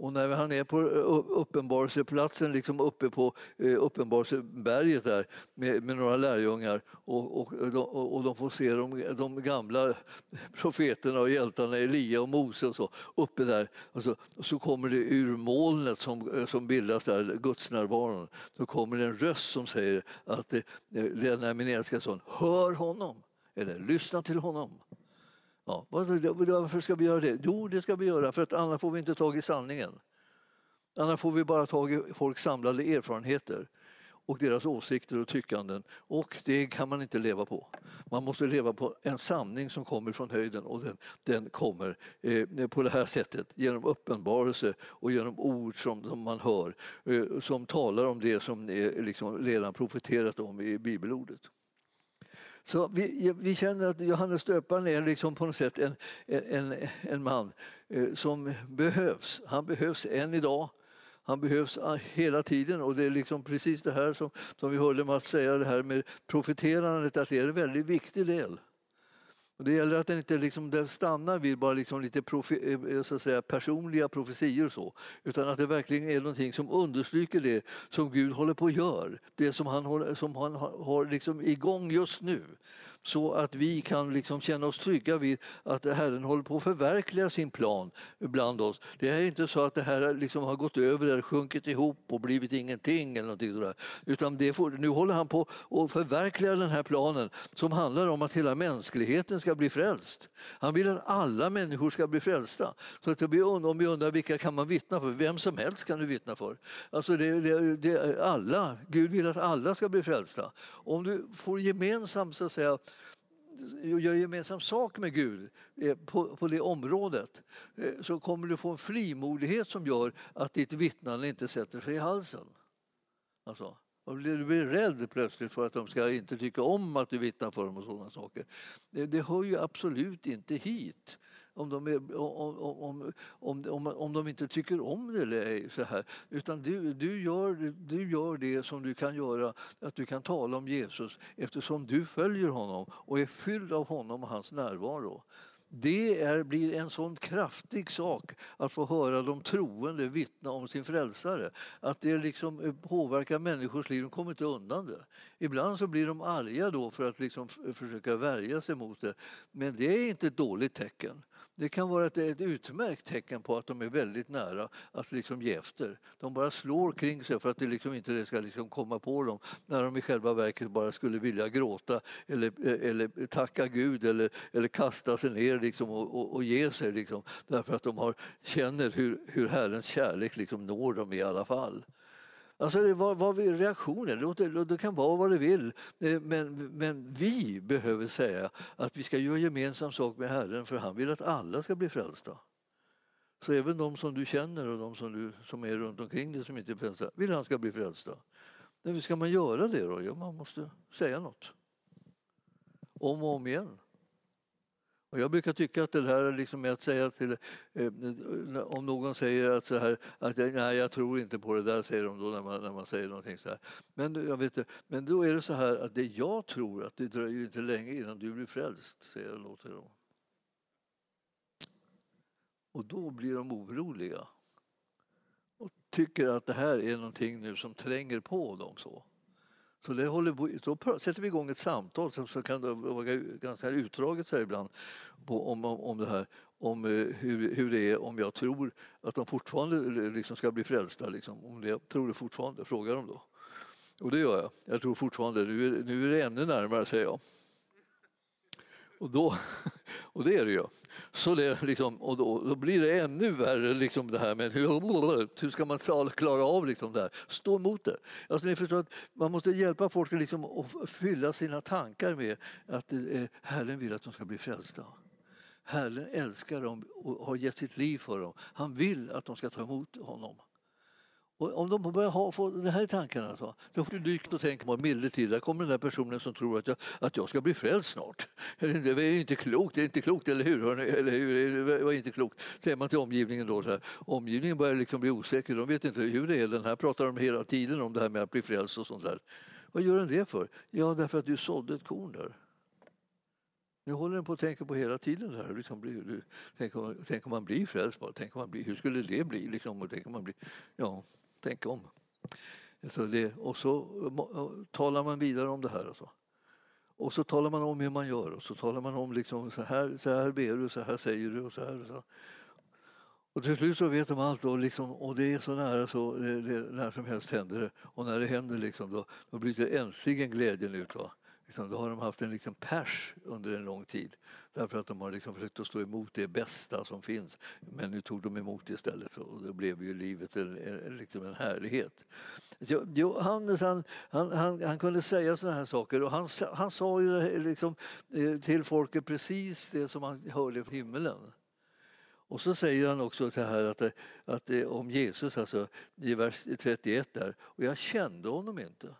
Och när han är på uppenbarelseplatsen, liksom uppe på uppenbarelseberget där med, med några lärjungar och, och, och, de får se de, de, gamla profeterna och hjältarna Elia och Mose och så uppe där. Och så, och så kommer det ur molnet som, som bildas där, gudsnärvaron, då kommer det en röst som säger att eh, den är min älskade son, hör honom eller lyssna till honom. Ja, varför ska vi göra det? Jo, det ska vi göra för att annars får vi inte tag i sanningen. Annars får vi bara tag i folks samlade erfarenheter och deras åsikter och tyckanden. Och det kan man inte leva på. Man måste leva på en sanning som kommer från höjden och den, den kommer eh, på det här sättet genom uppenbarelse och genom ord som, som man hör eh, som talar om det som är liksom redan profeterat om i bibelordet. Så vi, vi känner att Johannes döparen är liksom på något sätt en, en, en man eh, som behövs. Han behövs än idag. Han behövs hela tiden och det är liksom precis det här som, som vi hörde Mats säga, det här med profeterandet, att det är en väldigt viktig del. Och det gäller att den inte liksom, den stannar vid bara liksom lite profi, eh, så att säga, personliga profetior och så, utan att det verkligen är någonting som understryker det som Gud håller på att göra. Det som han, håller, som han har liksom igång just nu så att vi kan liksom känna oss trygga vid att Herren håller på att förverkliga sin plan bland oss. Det är inte så att det här liksom har gått över eller sjunkit ihop och blivit ingenting eller någonting sådär. Utan det får, nu håller han på att förverkliga den här planen som handlar om att hela mänskligheten ska bli frälst. Han vill att alla människor ska bli frälsta. Så att det om vi undrar vilka kan man vittna för? Vem som helst kan du vittna för. Alltså det, det, det, alla. Gud vill att alla ska bli frälsta. Om du får gemensamt så att säga, gör gemensam sak med Gud eh, på, på det området eh, så kommer du få en frimodighet som gör att ditt vittnande inte sätter sig i halsen. Alltså, du blir rädd plötsligt för att de ska inte tycka om att du vittnar för dem och sådana saker. Det, det hör ju absolut inte hit om de, är, om, om, om, om, om de inte tycker om det eller ej. Så här. Utan du, du, gör, du gör det som du kan göra, att du kan tala om Jesus eftersom du följer honom och är fylld av honom och hans närvaro. Det är, blir en sån kraftig sak att få höra de troende vittna om sin frälsare. Att det liksom eh, påverkar människors liv, de kommer inte undan det. Ibland så blir de arga då för att liksom försöka värja sig mot det. Men det är inte ett dåligt tecken. Det kan vara ett, ett utmärkt tecken på att de är väldigt nära att liksom ge efter. De bara slår kring sig för att det liksom inte ska liksom komma på dem när de i själva verket bara skulle vilja gråta eller, eller tacka Gud eller, eller kasta sig ner liksom och, och, och ge sig liksom, därför att de har, känner hur, hur Herrens kärlek liksom når dem i alla fall. Alltså, vad, vad reaktionen, det, det kan vara vad det vill. Eh, men, men vi behöver säga att vi ska göra gemensam sak med Herren för han vill att alla ska bli frälsta. Så även de som du känner och de som, du, som är runt omkring dig som inte är frälsta vill han ska bli frälsta. Men hur ska man göra det då? Ja, man måste säga något. Om och om igen. Och jag brukar tycka att det här liksom med att säga till, eh, om någon säger att, så här, att nej, jag tror inte på det där, säger de då när man, när man säger någonting så här. Men, jag vet, men då är det så här att det jag tror att det dröjer inte länge innan du blir frälst, säger jag låter dem. Och då blir de oroliga och tycker att det här är någonting nu som tränger på dem så. Så det håller på, då sätter vi igång ett samtal som kan vara ganska utdraget här ibland på, om, om det här om eh, hur, hur det är om jag tror att de fortfarande liksom ska bli frälsta. Liksom. Om jag tror det fortfarande, frågar de då. Och det gör jag. Jag tror fortfarande, nu är, nu är det ännu närmare säger jag. Och, då, och det är det ju. Så det liksom, och då, då, blir det ännu värre liksom det här med hur, hur ska man klara av liksom det här? Stå emot det. Alltså, ni förstår att man måste hjälpa folk liksom att fylla sina tankar med att eh, Herren vill att de ska bli frälsta. Herren älskar dem och har gett sitt liv för dem. Han vill att de ska ta emot honom. Och om de börjar ha, få det här i tankarna så, alltså, då får du dykt och tänka på medeltid. Där kommer den där personen som tror att jag, att jag ska bli frälst snart. Det är inte klokt, det är inte klokt, eller hur? Eller hur? Det var inte klokt, säger man till omgivningen då. Så här. Omgivningen börjar liksom bli osäker, de vet inte hur det är. Den här pratar de hela tiden om det här med att bli frälst och sånt där. Vad gör den det för? Ja, därför att du sådde ett korn där. Nu håller den på att tänka på hela tiden. Här. Liksom tänk, om, tänk om man blir frälst bara. Tänk om man blir, hur skulle det bli? Liksom, och tänk om man blir, ja. Tänk om. Så det, och så talar man vidare om det här. Och så. Och så talar man om hur man gör och så talar man om liksom, så, här, så här ber du, så här säger du och så här. Och, så. och till slut så vet de allt och, liksom, och det är så nära så det, det, när som helst händer det. Och när det händer liksom, då, då bryter äntligen glädjen ut. Va? Liksom, då har de haft en liksom pers under en lång tid därför att de har liksom försökt att stå emot det bästa som finns. Men nu tog de emot det istället och då blev ju livet en, en, liksom en härlighet. Johannes han, han, han, han kunde säga sådana här saker och han, han sa ju liksom, eh, till folket precis det som han hörde från himlen. Och så säger han också så här att, att, eh, om Jesus, alltså, i vers 31 där, och jag kände honom inte.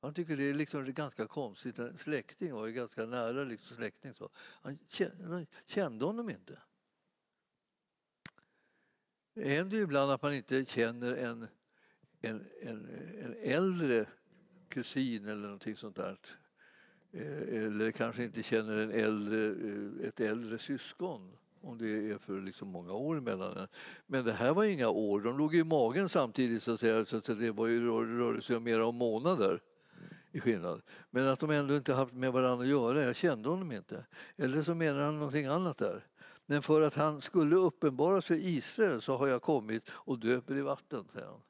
Han tycker det är liksom ganska konstigt. En släkting var ju ganska nära liksom släkting. Så. Han kände honom inte. Det händer ju ibland att man inte känner en, en, en, en äldre kusin eller någonting sånt där. Eh, eller kanske inte känner en äldre, eh, ett äldre syskon om det är för liksom många år emellan. Men det här var inga år, de låg i magen samtidigt så att säga, så att det var ju, rörde sig mer om månader i skillnad. Men att de ändå inte haft med varandra att göra, jag kände honom inte. Eller så menar han någonting annat där. Men för att han skulle uppenbaras för Israel så har jag kommit och döper i vatten, säger han.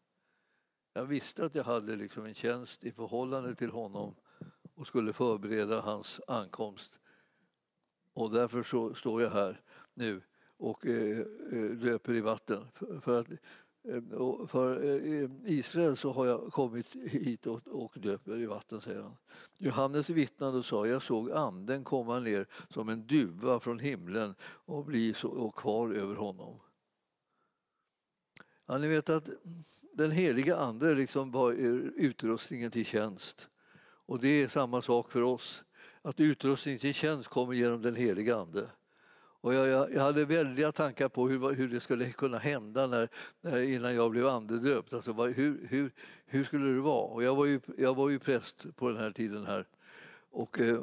Jag visste att jag hade liksom en tjänst i förhållande till honom och skulle förbereda hans ankomst. Och därför så står jag här nu och eh, löper döper i vatten. För, att, Eh, för eh, Israel så har jag kommit hit och döper i vatten, säger han. Johannes vittnade och sa, jag såg anden komma ner som en duva från himlen och bli så, och kvar över honom. Ja, ni vet att den heliga ande liksom var utrustningen till tjänst. Och det är samma sak för oss, att utrustning till tjänst kommer genom den heliga Ande. Och jag, jag, jag, hade väldiga tankar på hur, hur det skulle kunna hända när, när, innan jag blev andedöpt. Alltså, vad, hur, hur, hur skulle det vara? Och jag, var ju, jag var ju präst på den här tiden här. Och, eh,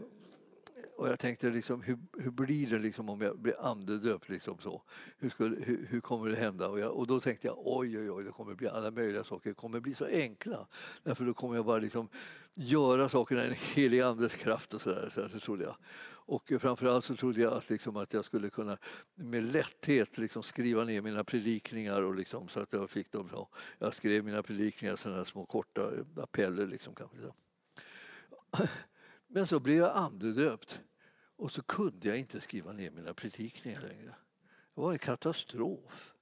och jag tänkte, liksom, hur, hur blir det liksom om jag blir andedöpt? Liksom så? Hur, skulle, hur, hur, kommer det hända? Och, jag, och, då tänkte jag, oj, oj, oj, det kommer bli alla möjliga saker. Det kommer bli så enkla. Därför då kommer jag bara liksom göra sakerna i en helig andes kraft och så där, Så, så trodde jag. Och framförallt så trodde jag att, liksom, att jag skulle kunna med lätthet liksom, skriva ner mina predikningar och liksom, så att jag fick dem så. Jag skrev mina predikningar, sådana små korta appeller. Liksom, kanske. Men så blev jag andedöpt och så kunde jag inte skriva ner mina predikningar längre. Det var en katastrof.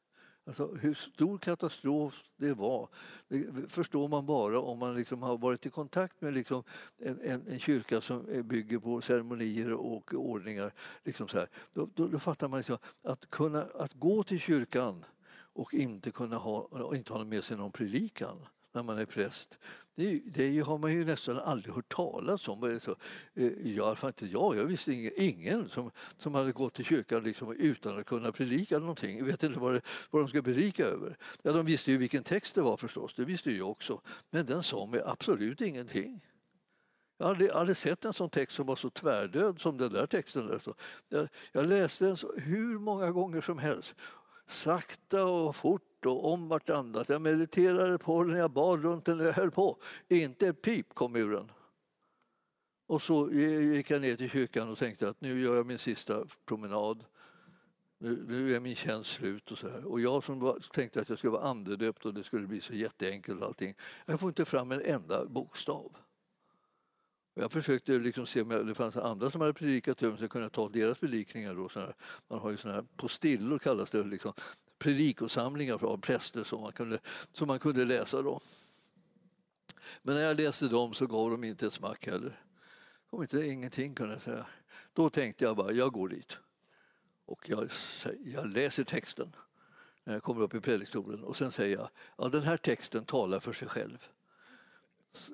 Alltså, hur stor katastrof det var det förstår man bara om man liksom har varit i kontakt med liksom en, en, en, kyrka som bygger på ceremonier och ordningar. Liksom så här. Då, då, då fattar man liksom att, kunna, att gå till kyrkan och inte, kunna ha, och inte ha med sig någon predikan när man är präst. Det, det har man ju nästan aldrig hört talas om. I alla fall inte jag. Jag visste ingen, ingen som, som hade gått till kyrkan liksom utan att kunna predika någonting. Jag vet inte vad, det, vad de ska predika över. Ja, de visste ju vilken text det var förstås, det visste jag också. Men den sa mig absolut ingenting. Jag hade aldrig sett en sån text som var så tvärdöd som den där texten. Där. Jag, jag läste den så, hur många gånger som helst. Sakta och fort och om vartannat. Jag mediterade på den, jag bad runt den, jag höll på. Inte ett pip kom ur den. Och så gick jag ner till kyrkan och tänkte att nu gör jag min sista promenad. Nu, nu är min tjänst slut och så här. Och jag som var, tänkte att jag skulle vara andedöpt och det skulle bli så jätteenkelt allting. Jag får inte fram en enda bokstav. Jag försökte liksom se om det fanns andra som hade predikat över så jag kunde ta deras predikningar. Då, Man har ju såna här postillor kallas det. Liksom predikosamlingar av präster som man kunde, som man kunde läsa. Då. Men när jag läste dem så gav de inte ett smack heller. Kom inte, ingenting kunde jag säga. Då tänkte jag bara, jag går dit. Och jag, jag läser texten när jag kommer upp i predikstolen och sen säger jag, ja den här texten talar för sig själv.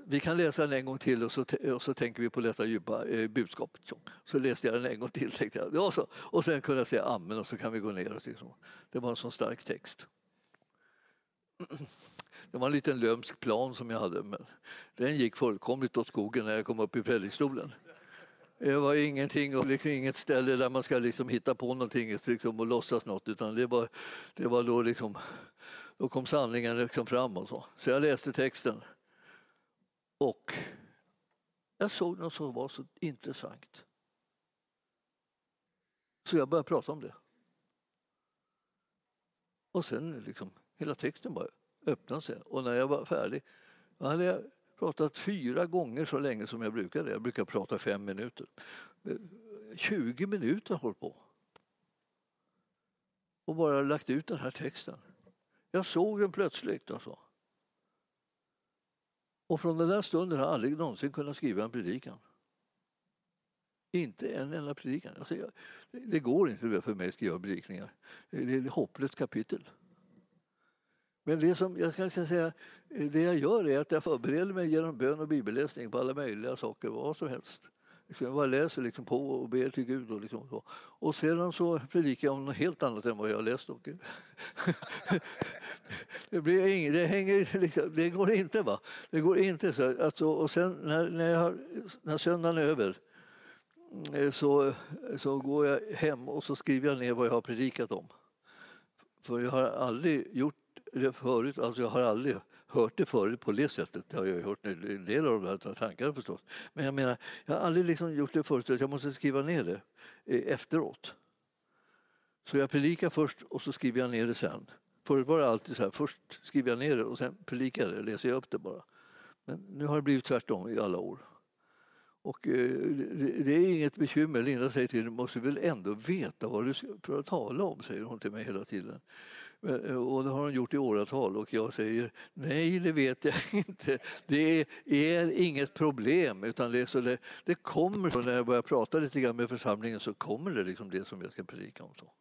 Vi kan läsa den en gång till och så, och så tänker vi på detta djupa eh, budskap. Så läste jag den en gång till tänkte jag. Och, så, och sen kunde jag säga amen och så kan vi gå ner. Liksom. Det var en sån stark text. Det var en liten lömsk plan som jag hade men den gick fullkomligt åt skogen när jag kom upp i predikstolen. Det var ingenting och liksom inget ställe där man ska liksom hitta på någonting liksom, och låtsas något utan det var, det var då, liksom, då kom sanningen liksom fram och så. Så jag läste texten. Och jag såg något som var så intressant. Så jag började prata om det. Och sen liksom, hela texten bara öppnade sig. Och när jag var färdig då hade jag pratat fyra gånger så länge som jag brukade. Jag brukar prata fem minuter. 20 minuter har hållit på. Och bara lagt ut den här texten. Jag såg den plötsligt. Alltså. Och från den där stunden har jag aldrig någonsin kunnat skriva en predikan. Inte en enda predikan. Alltså jag, det går inte för mig att skriva predikningar. Det är ett hopplöst kapitel. Men det som jag ska säga, det jag gör är att jag förbereder mig genom bön och bibelläsning på alla möjliga saker, vad som helst. Jag bara läser liksom på och ber till Gud. Och, liksom så. och sedan så predikar jag om något helt annat än vad jag har läst. Och det, blir ing, det, hänger, liksom, det går inte. va? Det går inte så. Alltså, och sen när, när, jag har, när söndagen är över eh, så, så går jag hem och så skriver jag ner vad jag har predikat om. För jag har aldrig gjort det förut, alltså jag har aldrig hört det förut på det sättet. Jag har ju hört en del av de här tankarna förstås. Men jag menar, jag har aldrig liksom gjort det förut, jag måste skriva ner det eh, efteråt. Så jag predikar först och så skriver jag ner det sen. Förut var det alltid så här, först skriver jag ner det och sen predikar jag det, läser jag upp det bara. Men nu har det blivit tvärtom i alla år. Och eh, det är inget bekymmer. Linda säger till mig, du måste väl ändå veta vad du ska tala om, säger hon till mig hela tiden. Eh, och det har hon gjort i åratal och jag säger nej, det vet jag inte. Det är inget problem, utan det, så det, det kommer så när jag börjar prata lite grann med församlingen så kommer det liksom det som jag ska predika om. Så.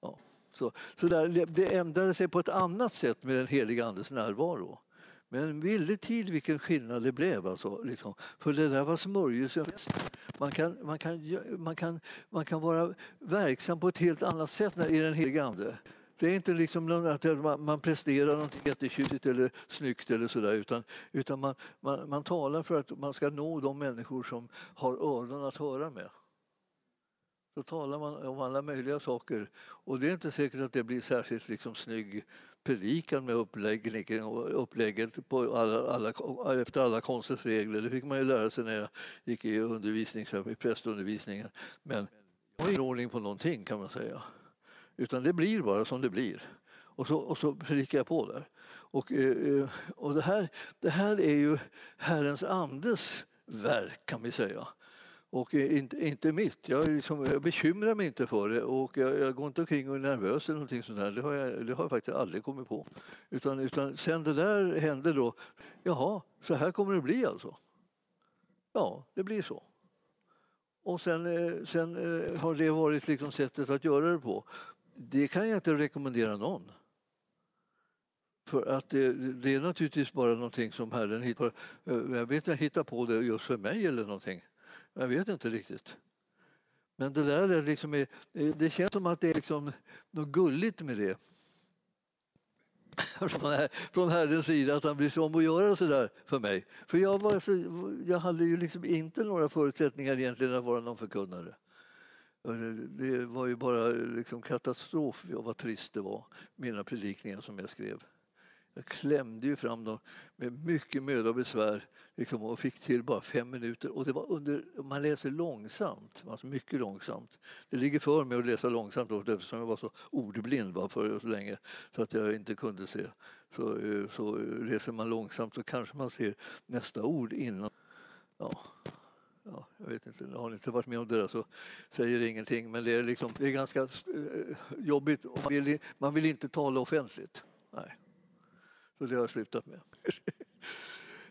Ja. Så, så där, det ändrade sig på ett annat sätt med den heliga Andes närvaro. Men en villig tid vilken skillnad det blev. Alltså, liksom. För det där var smörjelsefest. Man kan, man, kan, man, kan, man kan vara verksam på ett helt annat sätt i den helige Ande. Det är inte liksom att man presterar något jättetjusigt eller snyggt eller sådär utan, utan man, man, man talar för att man ska nå de människor som har öron att höra med. Då talar man om alla möjliga saker och det är inte säkert att det blir särskilt liksom snygg predikan med uppläggningen och upplägget på alla, alla, efter alla konstens regler. Det fick man ju lära sig när jag gick i, undervisning, i prästundervisningen. Men jag har ingen ordning på någonting kan man säga. Utan det blir bara som det blir. Och så, och så predikar jag på där. Och, eh, eh, och det, här, det här är ju Herrens andes verk kan vi säga. Och eh, inte, inte mitt. Jag, liksom, jag bekymrar mig inte för det och jag, jag, går inte omkring och är nervös eller någonting sånt där. Det har jag, det har jag faktiskt aldrig kommit på. Utan, utan sen det där hände då, jaha, så här kommer det bli alltså. Ja, det blir så. Och sen, sen har det varit liksom sättet att göra det på. Det kan jag inte rekommendera någon. För att det, det är naturligtvis bara någonting som Herren hittar, på. Eh, jag vet inte, hittar på det just för mig eller någonting. Jag vet inte riktigt. Men det där är liksom, eh, eh, det känns som att det är liksom något gulligt med det. Från Herrens sida, att han bryr sig om att göra så där för mig. För jag, var så, jag hade ju liksom inte några förutsättningar egentligen att vara någon förkunnare. Eh, det var ju bara liksom katastrof vad trist det var, mina predikningar som jag skrev. Jag klämde ju fram dem med mycket möda och besvär liksom, och fick till bara fem minuter. Och det var under, man läser långsamt, alltså mycket långsamt. Det ligger för mig att läsa långsamt eftersom jag var så ordblind va, för så länge så att jag inte kunde se. Så, eh, så eh, läser man långsamt så kanske man ser nästa ord innan. Ja. Ja, jag vet inte, har ni inte varit med om det där så säger det ingenting. Men det är, liksom, det är ganska eh, jobbigt. Man vill, man vill inte tala offentligt. Nej. Så det har jag slutat med.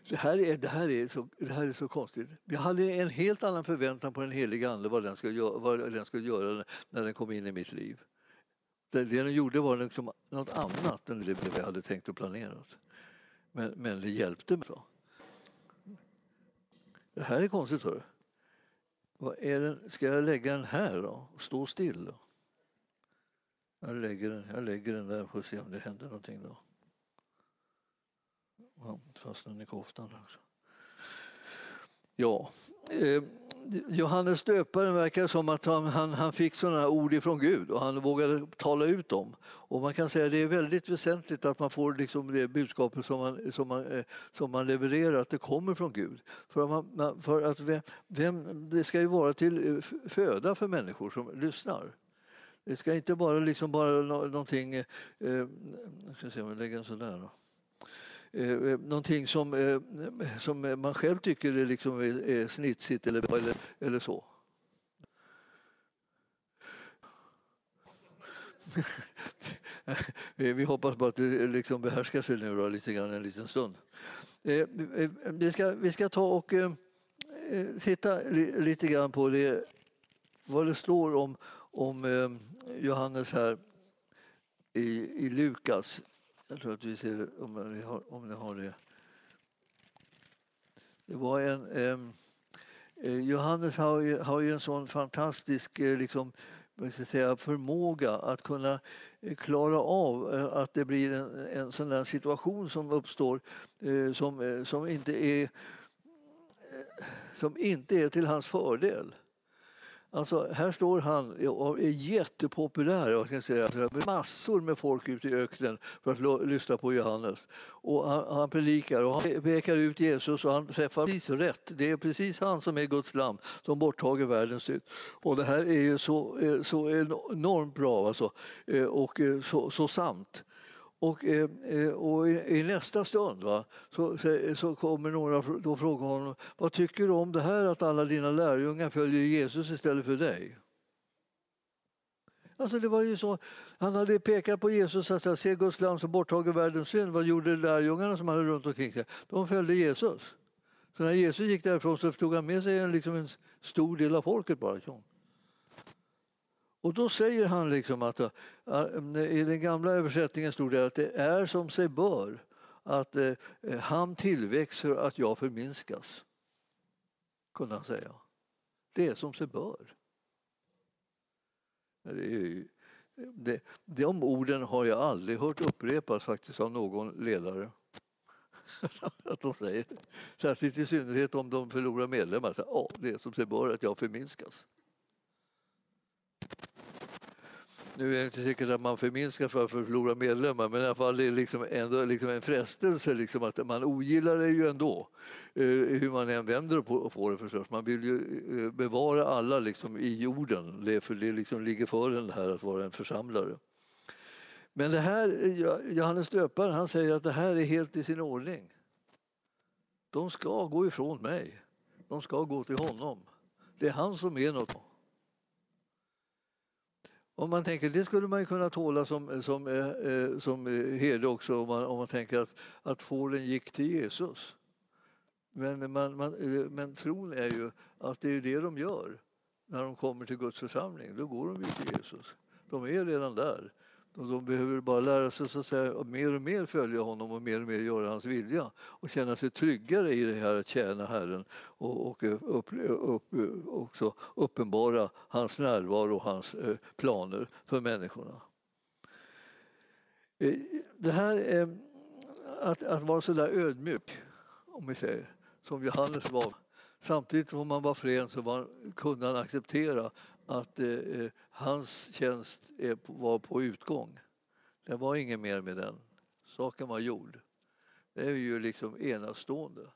Det här, är, det, här är så, det här är så konstigt. Jag hade en helt annan förväntan på den heliga Ande vad den skulle göra, vad den skulle göra när den kom in i mitt liv. Det, det den gjorde var liksom något annat än det jag hade tänkt och planerat. Men, men det hjälpte mig. Det här är konstigt. Hör. Vad är den? Ska jag lägga den här då? Stå still? Då? Jag, lägger den, jag lägger den där får se om det händer någonting. då. Ja, fastnade i koftan också. Ja, eh, Johannes döparen verkar som att han, han, han fick sådana ord ifrån Gud och han vågade tala ut dem. Och man kan säga att det är väldigt väsentligt att man får liksom det budskapet som man, som, man, eh, som man levererar, att det kommer från Gud. För, man, för att vem, vem, det ska ju vara till eh, föda för människor som lyssnar. Det ska inte bara liksom bara någonting... Eh, jag ska se om jag lägger en sån där. Då. Eh, eh, någonting som, eh, som man själv tycker är, liksom är, är snitsigt eller, eller, eller så. Vi hoppas på att det liksom behärskar sig nu då, lite grann en liten stund. Vi ska, vi ska ta och titta lite grann på det, vad det står om, om Johannes här i, i Lukas jag tror att vi ser om ni har, om ni har det. Det var en... Eh, Johannes har ju, har ju en sån fantastisk eh, liksom, säga, förmåga att kunna eh, klara av eh, att det blir en, en sån där situation som uppstår eh, som, som inte är som inte är till hans fördel. Alltså, här står han och är jättepopulär. Jag ska säga. Alltså, massor med folk ute i öknen för att lyssna på Johannes. Och han, han predikar och han pekar ut Jesus och han träffar precis rätt. Det är precis han som är Guds lam som borttager världens synd. Och det här är ju så, så enormt bra alltså. Eh, och eh, så, så sant. Och, eh, eh och i, nästa stund va, så, så kommer några och frågar honom vad tycker du om det här att alla dina lärjungar följer Jesus istället för dig? Alltså det var ju så, han hade pekat på Jesus att se Guds lam som borttager världens synd. Vad gjorde lärjungarna som hade runt omkring sig? De följde Jesus. Så när Jesus gick därifrån så tog han med sig en, liksom en stor del av folket bara. Och då säger han liksom att eh, i den gamla översättningen stod det att det är som sig bör att eh, han tillväxer att jag förminskas. Kunde han säga. Det är som sig bör. Det är, det, de orden har jag aldrig hört upprepas faktiskt av någon ledare. att de säger. Särskilt i synnerhet om de förlorar medlemmar. Ja, det är som sig bör att jag förminskas. Nu är det inte säkert att man förminskar för att förlora medlemmar men i alla fall det är liksom ändå liksom en frestelse liksom att man ogillar det ju ändå. Eh, hur man än vänder på, på det förstås. Man vill ju eh, bevara alla liksom i jorden det, för det liksom ligger för en här att vara en församlare. Men det här, Johannes döparen han säger att det här är helt i sin ordning. De ska gå ifrån mig. De ska gå till honom. Det är han som är något. Om man tänker, det skulle man kunna tåla som, som, eh, eh som eh, herde också om man, om man tänker att, att fåren gick till Jesus. Men, man, man, eh, men tron är ju att det är det de gör när de kommer till Guds församling. Då går de ju till Jesus. De är redan där. Och de behöver bara lära sig så att säga, mer och mer följa honom och mer och mer göra hans vilja och känna sig tryggare i det här att tjäna Herren och, och upp, upp, också uppenbara hans närvaro och hans eh, planer för människorna. Eh, det här eh, att, att vara så där ödmjuk, om vi säger, som Johannes var Samtidigt som man var frän så var, kunde han acceptera att eh, eh, hans tjänst är, var på utgång. Det var inget mer med den. Saken var gjord. Det är ju liksom enastående.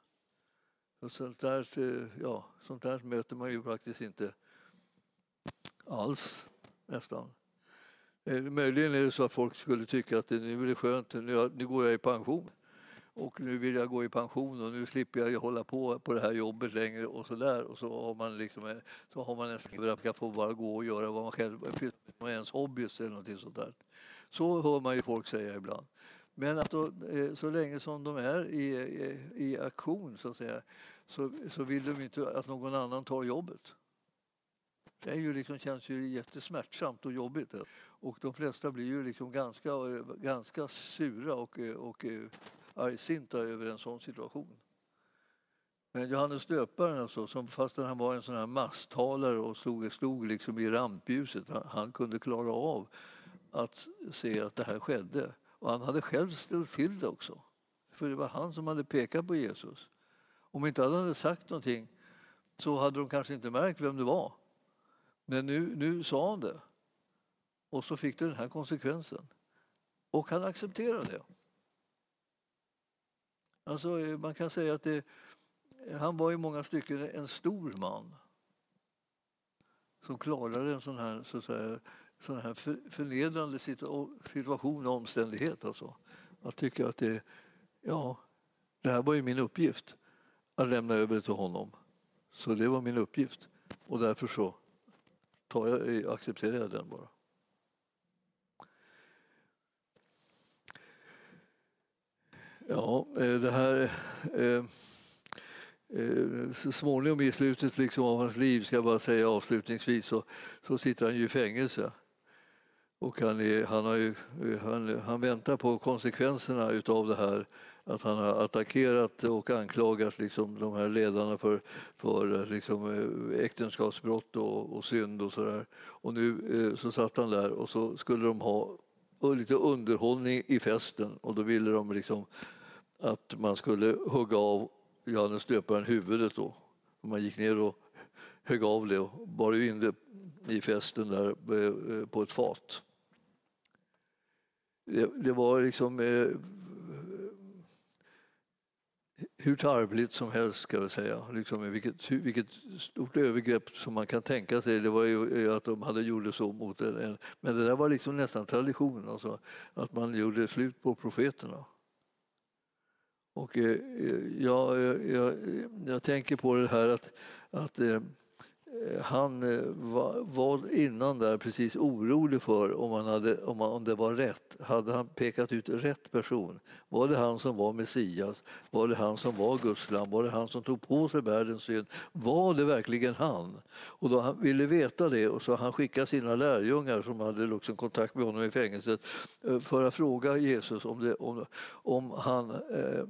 Och sånt, där, eh, ja, sånt där möter man ju faktiskt inte alls, nästan. Eh, möjligen är det så att folk skulle tycka att nu är det skönt, nu går jag i pension och nu vill jag gå i pension och nu slipper jag hålla på på det här jobbet längre och så där och så har man liksom eh, så har man en att man få bara gå och göra vad man själv med ens hobbys eller någonting sånt där. Så hör man ju folk säga ibland. Men att då, eh, så länge som de är i, i, i aktion så, att säga, så, så vill de inte att någon annan tar jobbet. Det är ju liksom, känns ju jättesmärtsamt och jobbigt. Och de flesta blir ju liksom ganska, ganska sura och, och argsinta över en sån situation. Men Johannes döparen, alltså, som fastän han var en sån här masstalare och stod, stod liksom i rampljuset, han, han, kunde klara av att se att det här skedde. Och han hade själv ställt till det också. För det var han som hade pekat på Jesus. Om inte han hade sagt någonting så hade de kanske inte märkt vem det var. Men nu, nu sa han det. Och så fick det den här konsekvensen. Och han accepterade det. Alltså, eh, man kan säga att det, han var i många stycken en stor man som klarade en sån här, så att säga, sån här förnedrande situation och omständighet. Alltså. Jag tycker att det, ja, det här var ju min uppgift, att lämna över det till honom. Så det var min uppgift och därför så tar jag, eh, accepterar jag den bara. Ja, eh, det här... Eh, eh, så småningom i slutet liksom av hans liv, ska jag bara säga avslutningsvis, så, så sitter han ju i fängelse. Och han, är, han, har ju, eh, han, han väntar på konsekvenserna utav det här att han har attackerat och anklagat liksom de här ledarna för, för eh, liksom äktenskapsbrott och, och synd och sådär. Och nu så satt han där och så skulle de ha lite underhållning i festen och då ville de liksom att man skulle hugga av Johannes döparen huvudet då. Man gick ner och högg av det och bar in det i festen där eh, på ett fat. Det, det var liksom eh, hur tarvligt som helst, ska jag säga. Liksom, vilket, vilket stort övergrepp som man kan tänka sig. Det var ju att de hade gjort så mot en. Men det där var liksom nästan tradition, alltså, att man gjorde slut på profeterna. Och eh, eh jag, jag, jag, tänker på det här att, att eh, Eh, han eh, var, var innan där precis orolig för om, han hade, om, om det var rätt. Hade han pekat ut rätt person? Var det han som var Messias? Var det han som var Guds lam? Var det han som tog på sig världens synd? Var det verkligen han? Och då han ville veta det och så han skickade sina lärjungar som hade liksom kontakt med honom i fängelset eh, för att fråga Jesus om det, om, om han,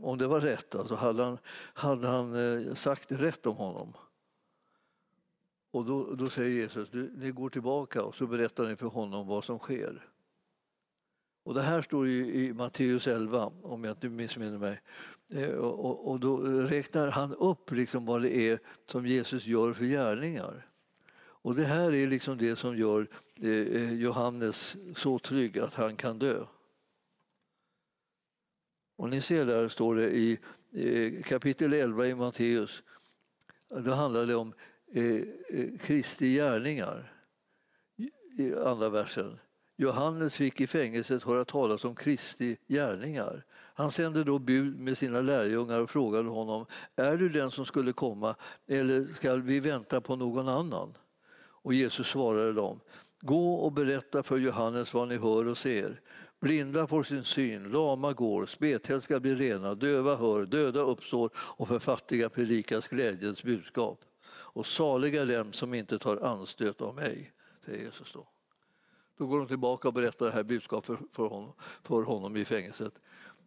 om det var rätt. Alltså hade han, hade han sagt rätt om honom? Och då, då säger Jesus, ni går tillbaka och så berättar ni för honom vad som sker. Och det här står i, i Matteus 11, om jag inte missminner mig. Eh, och, och, då räknar han upp liksom vad det är som Jesus gör för gärningar. Och det här är liksom det som gör eh, eh, Johannes så trygg att han kan dö. Och ni ser där står det i kapitel 11 i Matteus. Då handlar det om Eh, eh, Kristi gärningar i andra versen. Johannes fick i fängelset höra talas om Kristi gärningar. Han sände då bud med sina lärjungar och frågade honom är du den som skulle komma eller ska vi vänta på någon annan? Och Jesus svarade dem Gå och berätta för Johannes vad ni hör och ser. Blinda får sin syn, lama går, spetälska ska bli rena, döva hör, döda uppstår och för fattiga predikas glädjens budskap och saliga dem som inte tar anstöt av mig, säger Jesus då. Då går de tillbaka och berättar det här budskapet för honom, för honom i fängelset.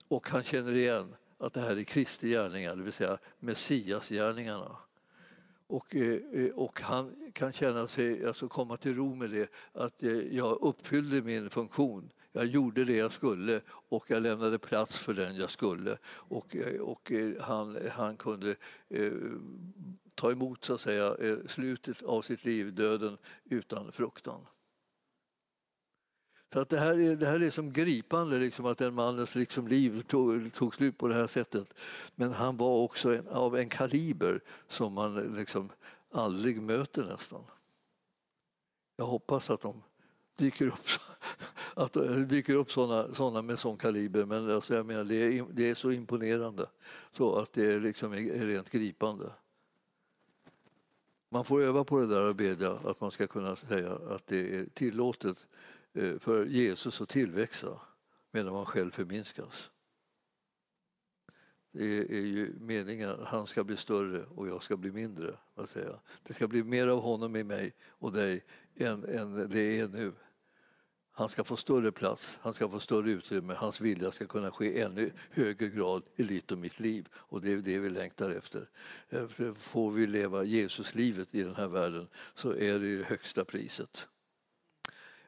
Och han känner igen att det här är Kristi gärningar, det vill säga Messiasgärningarna. Och, eh, och han kan känna sig, alltså komma till ro med det, att eh, jag uppfyllde min funktion. Jag gjorde det jag skulle och jag lämnade plats för den jag skulle. Och, eh, och han, han kunde ta emot så att säga, eh, slutet av sitt liv, döden, utan fruktan. Så att det, här är, det här är som gripande, liksom, att den mannens liksom, liv tog, tog slut på det här sättet. Men han var också en, av en kaliber som man liksom aldrig möter nästan. Jag hoppas att de dyker upp, att det dyker upp sådana, såna med sån kaliber, men alltså jag menar, det, är, det är så imponerande så att det liksom är rent gripande. Man får öva på det där och bedja att man ska kunna säga att det är tillåtet eh, för Jesus att tillväxa medan man själv förminskas. Det är ju meningen att han ska bli större och jag ska bli mindre. Att säga. Det ska bli mer av honom i mig och dig än, än det är nu. Han ska få större plats, han ska få större utrymme, hans vilja ska kunna ske i ännu högre grad i ditt och mitt liv. Och det är det vi längtar efter. Eh, får vi leva Jesuslivet i den här världen så är det ju högsta priset.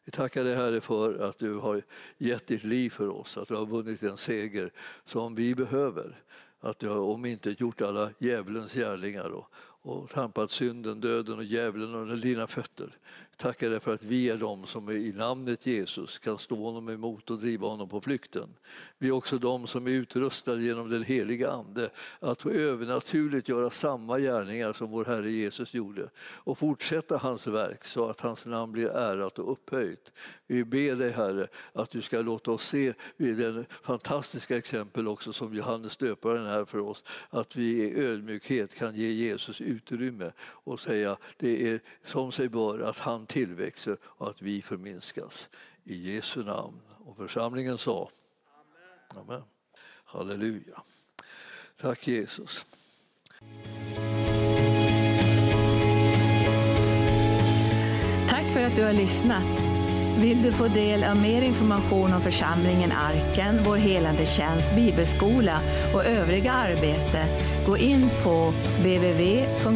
Vi tackar dig Herre för att du har gett ditt liv för oss, att du har vunnit en seger som vi behöver. Att du har om inte gjort alla djävulens gärningar och, och trampat synden, döden och djävulen under dina fötter tackar dig för att vi är de som i namnet Jesus kan stå honom emot och driva honom på flykten. Vi är också de som är utrustade genom den heliga Ande att övernaturligt göra samma gärningar som vår Herre Jesus gjorde och fortsätta hans verk så att hans namn blir ärat och upphöjt. Vi ber dig Herre att du ska låta oss se den fantastiska exempel också som Johannes döparen är för oss, att vi i ödmjukhet kan ge Jesus utrymme och säga det är som sig bör att han tillväxer och att vi förminskas. I Jesu namn. Och församlingen sa Amen. Amen. Halleluja. Tack Jesus. Tack för att du har lyssnat. Vill du få del av mer information om församlingen Arken, vår helande tjänst, bibelskola och övriga arbete, gå in på www.arken.org.